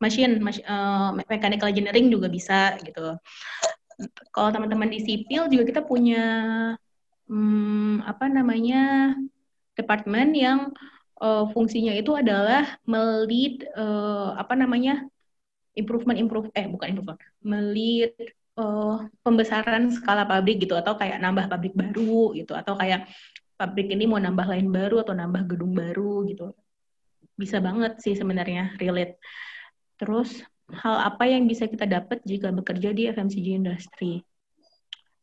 machine, machine uh, mechanical engineering juga bisa gitu. Kalau teman-teman di sipil juga kita punya hmm, apa namanya departemen yang uh, fungsinya itu adalah melid uh, apa namanya improvement improve eh bukan improvement melid uh, pembesaran skala pabrik gitu atau kayak nambah pabrik baru gitu atau kayak pabrik ini mau nambah lain baru atau nambah gedung baru gitu bisa banget sih sebenarnya relate. Terus hal apa yang bisa kita dapat jika bekerja di FMCG industry?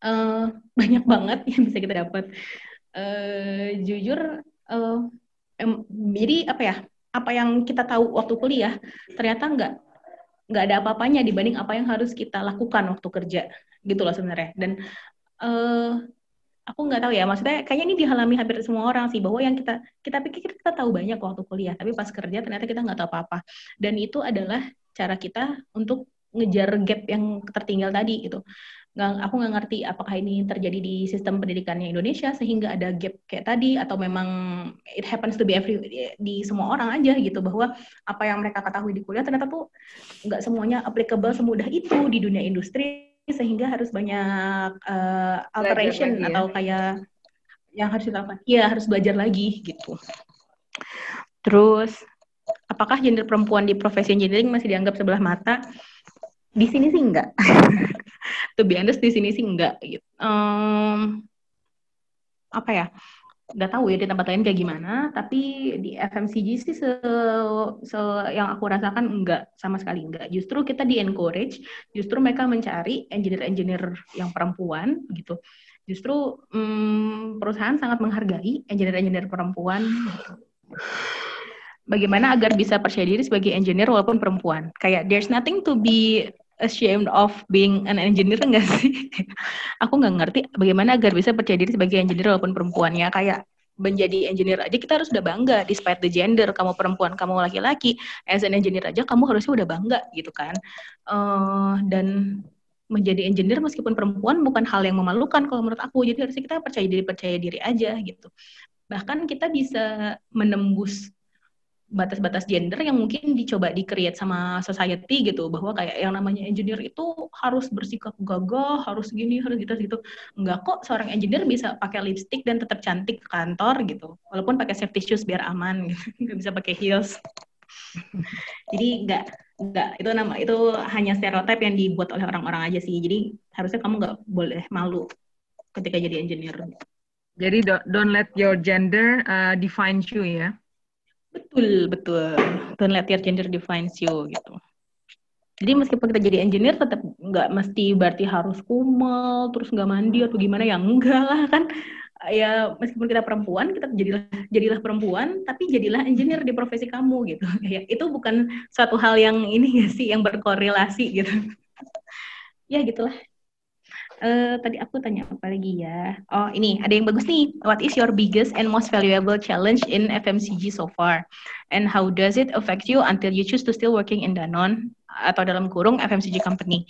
Uh, banyak banget yang bisa kita dapat. Uh, jujur, uh, em, jadi apa ya? Apa yang kita tahu waktu kuliah ternyata nggak nggak ada apa-apanya dibanding apa yang harus kita lakukan waktu kerja gitu loh sebenarnya. Dan uh, aku nggak tahu ya maksudnya kayaknya ini dialami hampir semua orang sih bahwa yang kita kita pikir kita tahu banyak waktu kuliah tapi pas kerja ternyata kita nggak tahu apa-apa. Dan itu adalah cara kita untuk ngejar gap yang tertinggal tadi gitu. Nggak aku nggak ngerti apakah ini terjadi di sistem pendidikannya Indonesia sehingga ada gap kayak tadi atau memang it happens to be every di semua orang aja gitu. Bahwa apa yang mereka ketahui di kuliah ternyata tuh nggak semuanya applicable semudah itu di dunia industri sehingga harus banyak uh, alteration lagi, ya? atau kayak yang harus dilakukan. Iya, harus belajar lagi gitu. Terus apakah gender perempuan di profesi engineering masih dianggap sebelah mata? Di sini sih enggak. to be honest di sini sih enggak gitu. Um, apa ya? Nggak tahu ya di tempat lain kayak gimana, tapi di FMCG sih se, se yang aku rasakan enggak sama sekali enggak. Justru kita di encourage, justru mereka mencari engineer-engineer yang perempuan gitu. Justru hmm, perusahaan sangat menghargai engineer-engineer perempuan. Gitu. Bagaimana agar bisa percaya diri sebagai engineer walaupun perempuan? Kayak there's nothing to be ashamed of being an engineer enggak sih? aku nggak ngerti bagaimana agar bisa percaya diri sebagai engineer walaupun perempuan ya. Kayak menjadi engineer aja kita harus udah bangga despite the gender kamu perempuan kamu laki-laki. As an engineer aja kamu harusnya udah bangga gitu kan. Uh, dan menjadi engineer meskipun perempuan bukan hal yang memalukan kalau menurut aku. Jadi harusnya kita percaya diri percaya diri aja gitu. Bahkan kita bisa menembus batas-batas gender yang mungkin dicoba di-create sama society gitu bahwa kayak yang namanya engineer itu harus bersikap gagah, harus gini, harus gitu gitu. Enggak kok seorang engineer bisa pakai lipstick dan tetap cantik ke kantor gitu. Walaupun pakai safety shoes biar aman gitu. Enggak bisa pakai heels. Jadi enggak enggak itu nama itu hanya stereotip yang dibuat oleh orang-orang aja sih. Jadi harusnya kamu enggak boleh malu ketika jadi engineer. Jadi don't, let your gender uh, define you ya. Betul, betul. Don't let your gender defines you gitu. Jadi meskipun kita jadi engineer tetap nggak mesti berarti harus kumal, terus nggak mandi atau gimana ya enggak lah kan. ya meskipun kita perempuan kita jadilah jadilah perempuan tapi jadilah engineer di profesi kamu gitu ya itu bukan suatu hal yang ini ya sih yang berkorelasi gitu ya gitulah Uh, tadi aku tanya apa lagi ya? Oh ini ada yang bagus nih. What is your biggest and most valuable challenge in FMCG so far? And how does it affect you until you choose to still working in Danone atau dalam kurung FMCG company?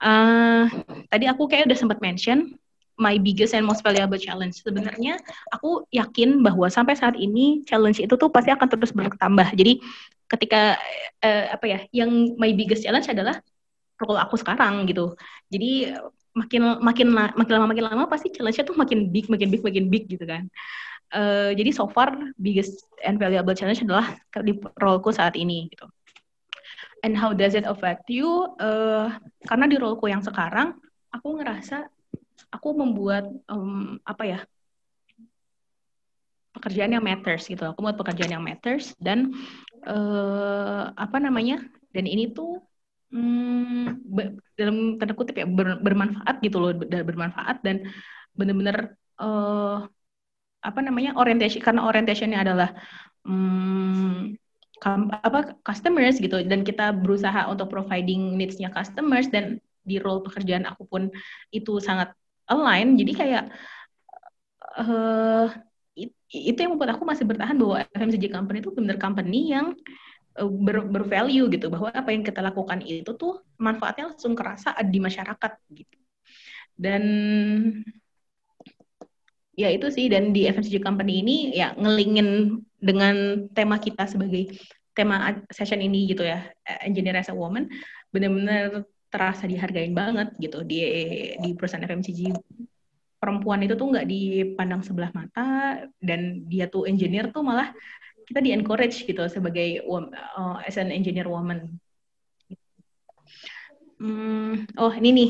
Uh, tadi aku kayak udah sempat mention my biggest and most valuable challenge. Sebenarnya aku yakin bahwa sampai saat ini challenge itu tuh pasti akan terus bertambah. Jadi ketika uh, apa ya, yang my biggest challenge adalah role aku sekarang gitu. Jadi makin makin makin lama makin lama pasti challenge-nya tuh makin big makin big makin big gitu kan. Uh, jadi so far biggest and valuable challenge adalah di roleku saat ini gitu. And how does it affect you? Uh, karena di roleku yang sekarang aku ngerasa aku membuat um, apa ya pekerjaan yang matters gitu. Aku buat pekerjaan yang matters dan uh, apa namanya dan ini tuh hmm, dalam tanda kutip ya ber, bermanfaat gitu loh bermanfaat dan benar-benar uh, apa namanya orientasi karena orientationnya adalah hmm, apa customers gitu. Dan kita berusaha untuk providing needs-nya customers dan di role pekerjaan aku pun itu sangat align. Jadi kayak uh, itu yang membuat aku masih bertahan bahwa FMCG company itu benar company yang Eh, ber, bervalue gitu bahwa apa yang kita lakukan itu tuh manfaatnya langsung kerasa di masyarakat gitu. Dan ya itu sih dan di FMCG company ini ya ngelingin dengan tema kita sebagai tema session ini gitu ya engineer as a woman benar-benar terasa dihargain banget gitu di di perusahaan FMCG perempuan itu tuh nggak dipandang sebelah mata dan dia tuh engineer tuh malah kita di encourage gitu sebagai uh, as an engineer woman. Hmm, oh ini nih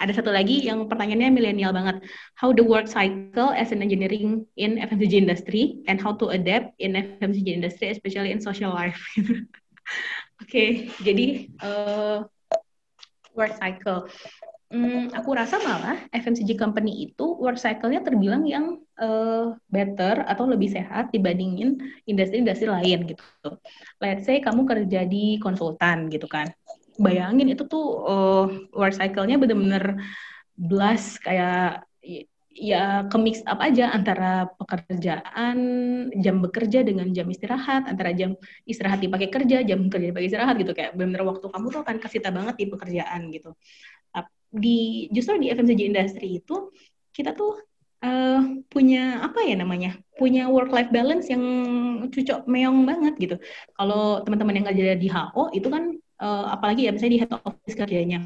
ada satu lagi yang pertanyaannya milenial banget. How the work cycle as an engineering in FMCG industry and how to adapt in FMCG industry especially in social life. Oke, okay, jadi uh, work cycle. Hmm, aku rasa malah FMCG company itu work cycle-nya terbilang yang uh, better atau lebih sehat dibandingin industri-industri lain gitu. Let's say kamu kerja di konsultan gitu kan. Bayangin itu tuh uh, work cycle-nya bener-bener blast kayak ya ke mix up aja antara pekerjaan jam bekerja dengan jam istirahat antara jam istirahat dipakai kerja jam kerja dipakai istirahat gitu kayak bener-bener waktu kamu tuh akan kasih banget di pekerjaan gitu di justru di FMCG industry itu kita tuh uh, punya apa ya namanya punya work life balance yang cocok meong banget gitu. Kalau teman-teman yang kerja di HO itu kan uh, apalagi ya misalnya di head office kerjanya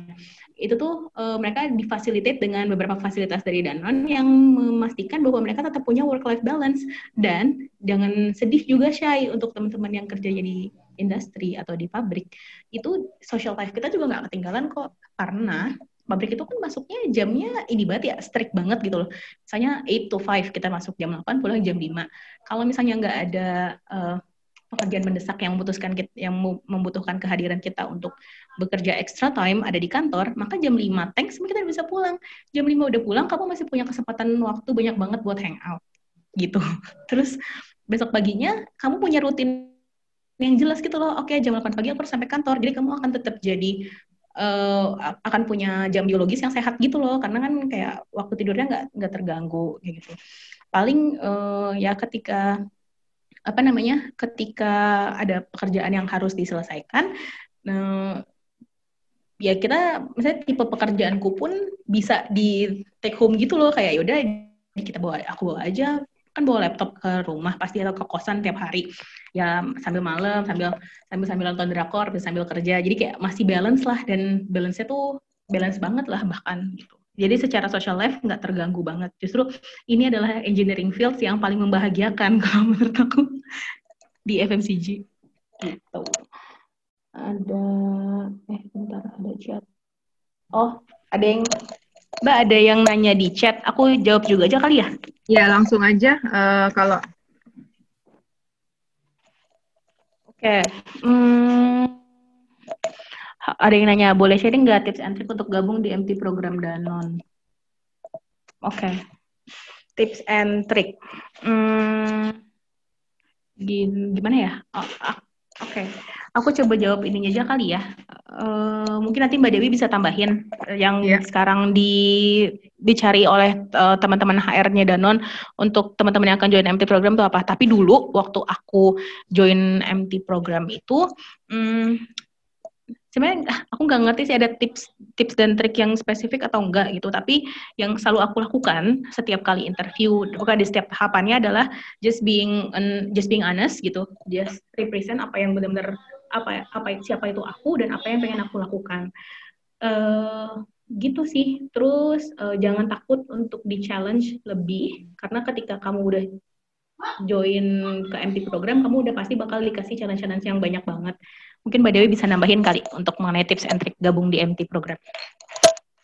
itu tuh uh, mereka difasilitate dengan beberapa fasilitas dari Danone yang memastikan bahwa mereka tetap punya work life balance. Dan jangan sedih juga shy untuk teman-teman yang kerjanya di industri atau di pabrik. Itu social life kita juga nggak ketinggalan kok. Karena pabrik itu kan masuknya jamnya ini banget ya strict banget gitu loh. Misalnya 8 to 5 kita masuk jam 8 pulang jam 5. Kalau misalnya nggak ada uh, pekerjaan mendesak yang membutuhkan kita, yang membutuhkan kehadiran kita untuk bekerja extra time ada di kantor, maka jam 5 thanks kita bisa pulang. Jam 5 udah pulang, kamu masih punya kesempatan waktu banyak banget buat hangout gitu. Terus besok paginya kamu punya rutin yang jelas gitu loh. Oke, jam 8 pagi aku harus sampai kantor. Jadi kamu akan tetap jadi uh, akan punya jam biologis yang sehat gitu loh. Karena kan kayak waktu tidurnya nggak nggak terganggu kayak gitu. Paling uh, ya ketika apa namanya ketika ada pekerjaan yang harus diselesaikan uh, ya kita misalnya tipe pekerjaanku pun bisa di take home gitu loh. Kayak yaudah kita bawa aku bawa aja kan bawa laptop ke rumah pasti atau ke kosan tiap hari. Ya sambil malam sambil sambil sambil nonton drakor sambil kerja. Jadi kayak masih balance lah dan balance-nya tuh balance banget lah bahkan gitu. Jadi secara social life nggak terganggu banget. Justru ini adalah engineering fields yang paling membahagiakan kalau menurut aku di FMCG gitu. Ada eh bentar ada chat. Oh ada yang Mbak ada yang nanya di chat, aku jawab juga aja kali ya? Ya langsung aja uh, kalau. Oke, okay. hmm, ada yang nanya boleh sharing nggak tips and trick untuk gabung di MT program Danon? Oke, okay. tips and trick. Hmm, gimana ya? Oh, Oke, okay. aku coba jawab ininya aja kali ya. Uh, mungkin nanti Mbak Dewi bisa tambahin yang yeah. sekarang di dicari oleh uh, teman-teman HR-nya Danon untuk teman-teman yang akan join MT program itu apa. Tapi dulu waktu aku join MT program itu, hmm, sebenarnya aku nggak ngerti sih ada tips tips dan trik yang spesifik atau enggak gitu. Tapi yang selalu aku lakukan setiap kali interview bukan di setiap tahapannya adalah just being just being honest gitu. Just represent apa yang benar-benar apa apa siapa itu aku dan apa yang pengen aku lakukan. Uh, gitu sih. Terus uh, jangan takut untuk di challenge lebih. Karena ketika kamu udah join ke MT program kamu udah pasti bakal dikasih challenge-challenge yang banyak banget Mungkin Mbak Dewi bisa nambahin kali untuk mengenai tips and trick gabung di MT program.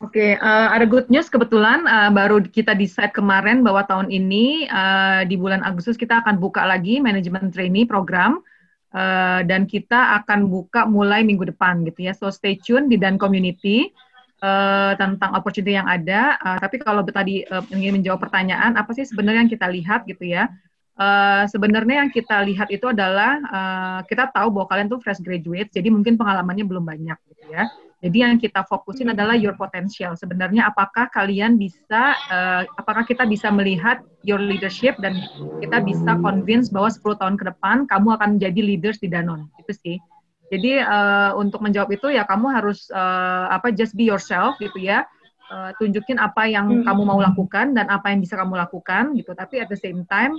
Oke, okay, uh, ada good news kebetulan uh, baru kita decide kemarin bahwa tahun ini uh, di bulan Agustus kita akan buka lagi manajemen trainee program uh, dan kita akan buka mulai minggu depan gitu ya. So stay tune di dan community uh, tentang opportunity yang ada. Uh, tapi kalau tadi uh, ingin menjawab pertanyaan apa sih sebenarnya yang kita lihat gitu ya? Uh, sebenarnya yang kita lihat itu adalah uh, kita tahu bahwa kalian tuh fresh graduate, jadi mungkin pengalamannya belum banyak gitu ya. Jadi yang kita fokusin adalah your potential. Sebenarnya apakah kalian bisa, uh, apakah kita bisa melihat your leadership dan kita bisa convince bahwa 10 tahun ke depan kamu akan menjadi leaders di Danone. Itu sih. Jadi uh, untuk menjawab itu ya kamu harus uh, apa just be yourself gitu ya. Uh, tunjukin apa yang hmm. kamu mau lakukan dan apa yang bisa kamu lakukan gitu. Tapi at the same time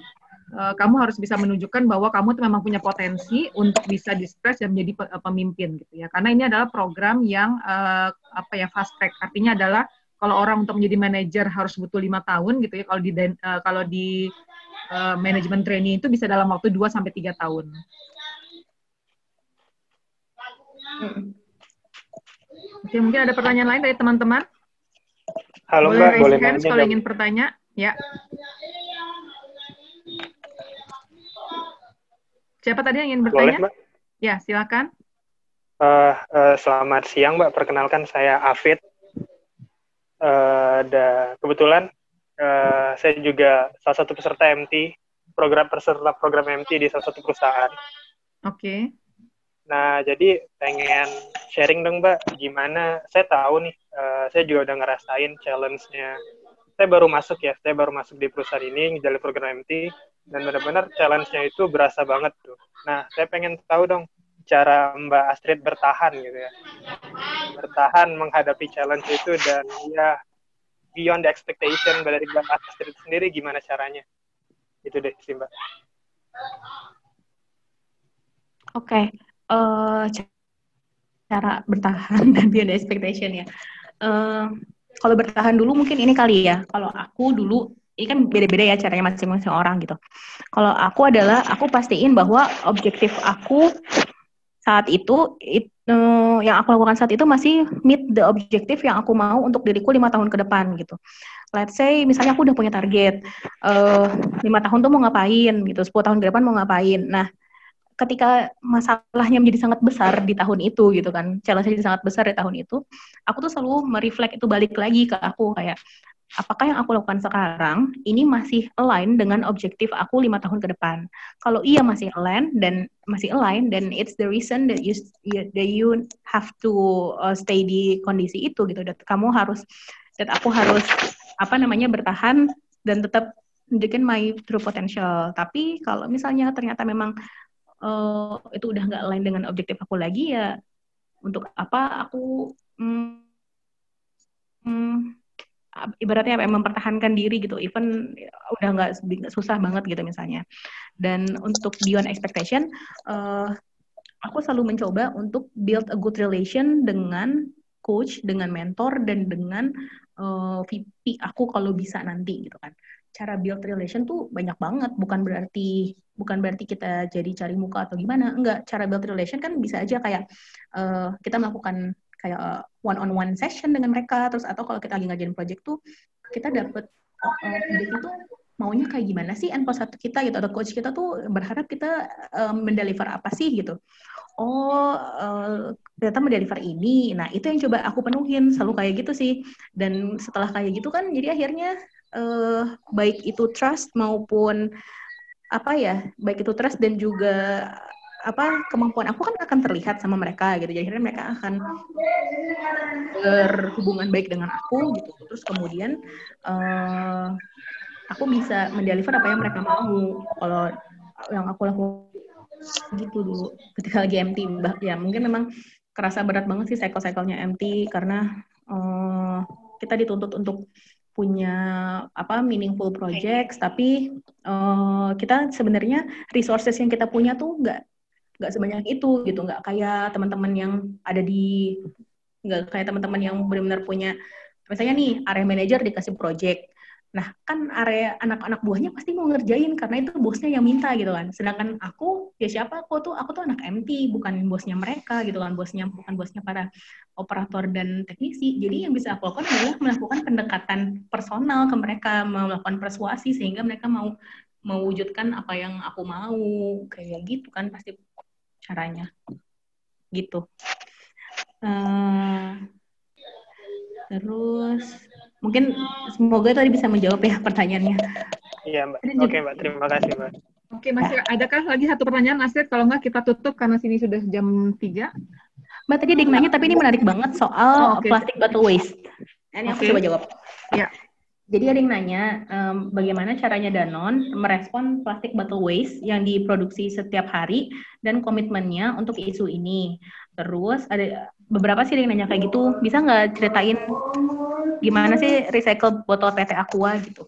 uh, kamu harus bisa menunjukkan bahwa kamu tuh memang punya potensi untuk bisa distress dan menjadi eh, pemimpin gitu ya. Karena ini adalah program yang uh, apa ya fast track. Artinya adalah kalau orang untuk menjadi manajer harus butuh lima tahun gitu ya. Kalau di uh, kalau di uh, manajemen training itu bisa dalam waktu 2 sampai tiga tahun. Oke, mungkin ada pertanyaan lain dari teman-teman? Halo boleh Mbak, boleh nanya kalau ingin bertanya. Ya. Siapa tadi yang ingin bertanya? Boleh, Mbak. Ya, silakan. Uh, uh, selamat siang, Mbak. Perkenalkan saya Afid. Uh, da, kebetulan uh, saya juga salah satu peserta MT, program peserta program MT di salah satu perusahaan. Oke. Okay. Nah, jadi pengen sharing dong, Mbak, gimana, saya tahu nih, uh, saya juga udah ngerasain challenge-nya. Saya baru masuk ya, saya baru masuk di perusahaan ini, ngejalanin program MT, dan benar-benar challenge-nya itu berasa banget tuh. Nah, saya pengen tahu dong cara Mbak Astrid bertahan gitu ya. Bertahan menghadapi challenge itu dan ya beyond the expectation dari Mbak Astrid sendiri gimana caranya? Itu deh sih Mbak. Oke, okay. uh, eh, cara bertahan dan beyond the expectation ya. Uh, kalau bertahan dulu mungkin ini kali ya. Kalau aku dulu ini kan beda-beda ya caranya masing-masing orang gitu. Kalau aku adalah aku pastiin bahwa objektif aku saat itu it, uh, yang aku lakukan saat itu masih meet the objektif yang aku mau untuk diriku lima tahun ke depan gitu. Let's say misalnya aku udah punya target uh, lima tahun tuh mau ngapain gitu, 10 tahun ke depan mau ngapain. Nah, ketika masalahnya menjadi sangat besar di tahun itu gitu kan, challenge-nya sangat besar di tahun itu, aku tuh selalu mereflek itu balik lagi ke aku kayak apakah yang aku lakukan sekarang ini masih align dengan objektif aku lima tahun ke depan. Kalau iya masih align dan masih align, dan it's the reason that you that you have to uh, stay di kondisi itu gitu. Dan kamu harus, dan aku harus apa namanya bertahan dan tetap menunjukkan my true potential. Tapi kalau misalnya ternyata memang uh, itu udah nggak align dengan objektif aku lagi ya, untuk apa aku hmm, hmm, ibaratnya apa, mempertahankan diri gitu. Even udah nggak susah banget gitu misalnya. Dan untuk beyond expectation uh, aku selalu mencoba untuk build a good relation dengan coach dengan mentor dan dengan uh, eh, VP aku kalau bisa nanti gitu kan cara build relation tuh banyak banget. Bukan berarti bukan berarti kita jadi cari muka atau gimana. Enggak cara build relation kan bisa aja kayak uh, kita melakukan kayak one on one session dengan mereka. Terus atau kalau kita lagi ngajarin project tuh kita dapet uh, project itu maunya kayak gimana sih? And satu kita gitu atau coach kita tuh berharap kita um, mendeliver apa sih gitu. Oh uh, ternyata mendeliver ini. Nah itu yang coba aku penuhin. Selalu kayak gitu sih. Dan setelah kayak gitu kan jadi akhirnya uh, baik itu trust maupun apa ya baik itu trust dan juga apa kemampuan aku kan akan terlihat sama mereka gitu. Jadi mereka akan berhubungan baik dengan aku gitu. Terus kemudian uh, aku bisa mendeliver apa yang mereka mau. Kalau yang aku lakukan gitu dulu. Ketika lagi MT ya mungkin memang kerasa berat banget sih cycle-cyclenya MT karena uh, kita dituntut untuk punya apa meaningful projects tapi uh, kita sebenarnya resources yang kita punya tuh nggak nggak sebanyak itu gitu. Nggak kayak teman-teman yang ada di nggak kayak teman-teman yang benar-benar punya misalnya nih area manager dikasih project nah kan area anak-anak buahnya pasti mau ngerjain karena itu bosnya yang minta gitu kan. Sedangkan aku ya siapa? Aku tuh aku tuh anak MT bukan bosnya mereka gitu kan. Bosnya bukan bosnya para operator dan teknisi. Jadi yang bisa aku lakukan adalah melakukan pendekatan personal ke mereka melakukan persuasi sehingga mereka mau mewujudkan apa yang aku mau. Kayak gitu kan pasti caranya. Gitu. Uh, terus mungkin semoga tadi bisa menjawab ya pertanyaannya iya mbak oke okay, mbak terima kasih mbak Oke, masih adakah lagi satu pertanyaan, Nasir? Kalau nggak kita tutup karena sini sudah jam 3. Mbak tadi ada nanya, tapi ini menarik banget soal oh, okay. plastic bottle waste. Ini okay. aku coba jawab. Ya. Jadi ada yang nanya um, bagaimana caranya Danon merespon plastik bottle waste yang diproduksi setiap hari dan komitmennya untuk isu ini. Terus ada beberapa sih yang nanya kayak gitu, bisa nggak ceritain gimana sih recycle botol PT Aqua gitu?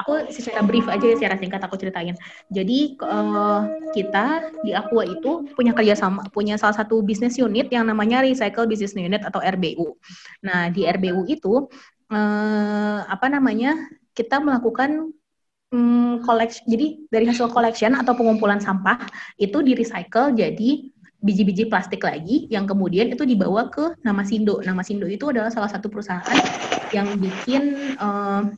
Aku secara brief aja ya, secara singkat aku ceritain. Jadi uh, kita di Aqua itu punya kerjasama, punya salah satu bisnis unit yang namanya Recycle Business Unit atau RBU. Nah di RBU itu eh, apa namanya kita melakukan um, collection. Jadi dari hasil collection atau pengumpulan sampah itu di recycle jadi biji-biji plastik lagi yang kemudian itu dibawa ke Nama Sindo. Nama Sindo itu adalah salah satu perusahaan yang bikin uh,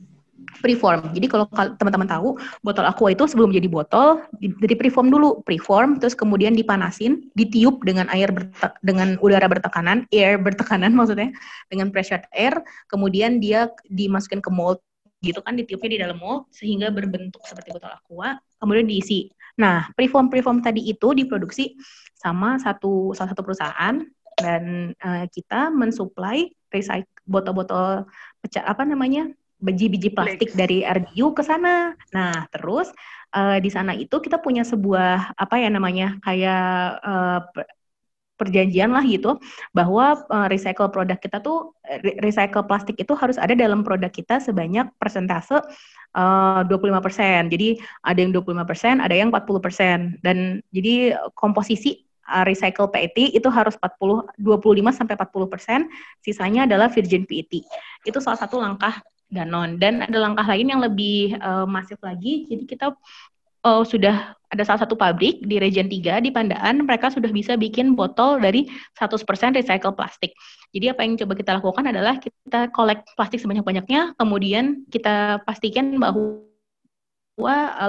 preform. Jadi kalau teman-teman tahu, botol aqua itu sebelum jadi botol dari preform dulu, preform terus kemudian dipanasin, ditiup dengan air dengan udara bertekanan, air bertekanan maksudnya, dengan pressure air, kemudian dia dimasukkan ke mold gitu kan ditiupnya di dalam mold sehingga berbentuk seperti botol aqua, kemudian diisi. Nah, preform preform tadi itu diproduksi sama satu salah satu perusahaan dan uh, kita mensuplai recycle botol-botol pecah apa namanya biji-biji plastik dari RDU ke sana. Nah, terus uh, di sana itu kita punya sebuah apa ya namanya kayak uh, perjanjian lah gitu bahwa uh, recycle produk kita tuh re recycle plastik itu harus ada dalam produk kita sebanyak persentase uh, 25%. Jadi ada yang 25%, ada yang 40%. Dan jadi komposisi recycle PET itu harus 40 25 sampai 40%, sisanya adalah virgin PET. Itu salah satu langkah Danon. Dan ada langkah lain yang lebih uh, masif lagi. Jadi kita uh, sudah ada salah satu pabrik di Region 3 di Pandaan, mereka sudah bisa bikin botol dari 100% recycle plastik. Jadi apa yang coba kita lakukan adalah kita collect plastik sebanyak-banyaknya, kemudian kita pastikan bahwa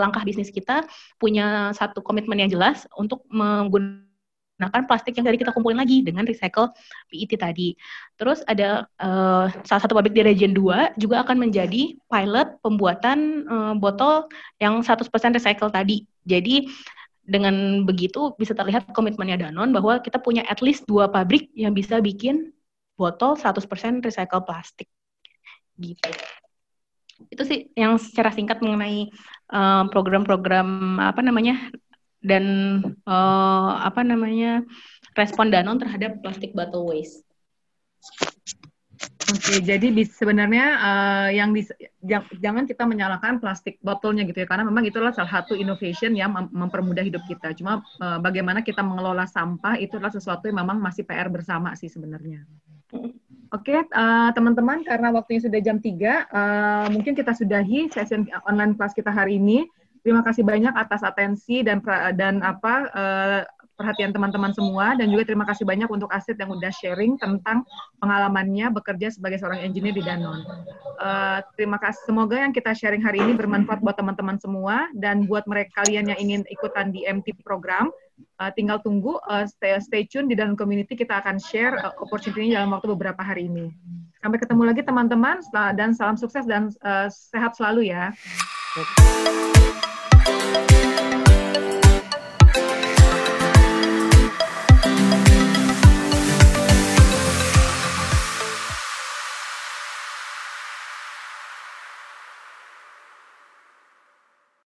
langkah bisnis kita punya satu komitmen yang jelas untuk menggunakan menggunakan plastik yang tadi kita kumpulin lagi dengan recycle PET tadi. Terus ada uh, salah satu pabrik di region 2 juga akan menjadi pilot pembuatan uh, botol yang 100% recycle tadi. Jadi dengan begitu bisa terlihat komitmennya Danon bahwa kita punya at least dua pabrik yang bisa bikin botol 100% recycle plastik. Gitu. Itu sih yang secara singkat mengenai eh, program-program uh, apa namanya dan uh, apa namanya respon Danon terhadap plastik bottle waste. Oke, jadi sebenarnya uh, yang di, jangan kita menyalahkan plastik botolnya gitu ya, karena memang itulah salah satu innovation yang mem mempermudah hidup kita. Cuma uh, bagaimana kita mengelola sampah itu adalah sesuatu yang memang masih PR bersama sih sebenarnya. Oke, uh, teman-teman, karena waktunya sudah jam 3, uh, mungkin kita sudahi sesi online kelas kita hari ini. Terima kasih banyak atas atensi dan dan apa uh, perhatian teman-teman semua dan juga terima kasih banyak untuk Asit yang udah sharing tentang pengalamannya bekerja sebagai seorang engineer di Danone. Uh, terima kasih. Semoga yang kita sharing hari ini bermanfaat buat teman-teman semua dan buat mereka kalian yang ingin ikutan di MT program, uh, tinggal tunggu uh, stay stay tune di dalam community kita akan share uh, opportunity dalam waktu beberapa hari ini. Sampai ketemu lagi teman-teman dan salam sukses dan uh, sehat selalu ya. Tchau.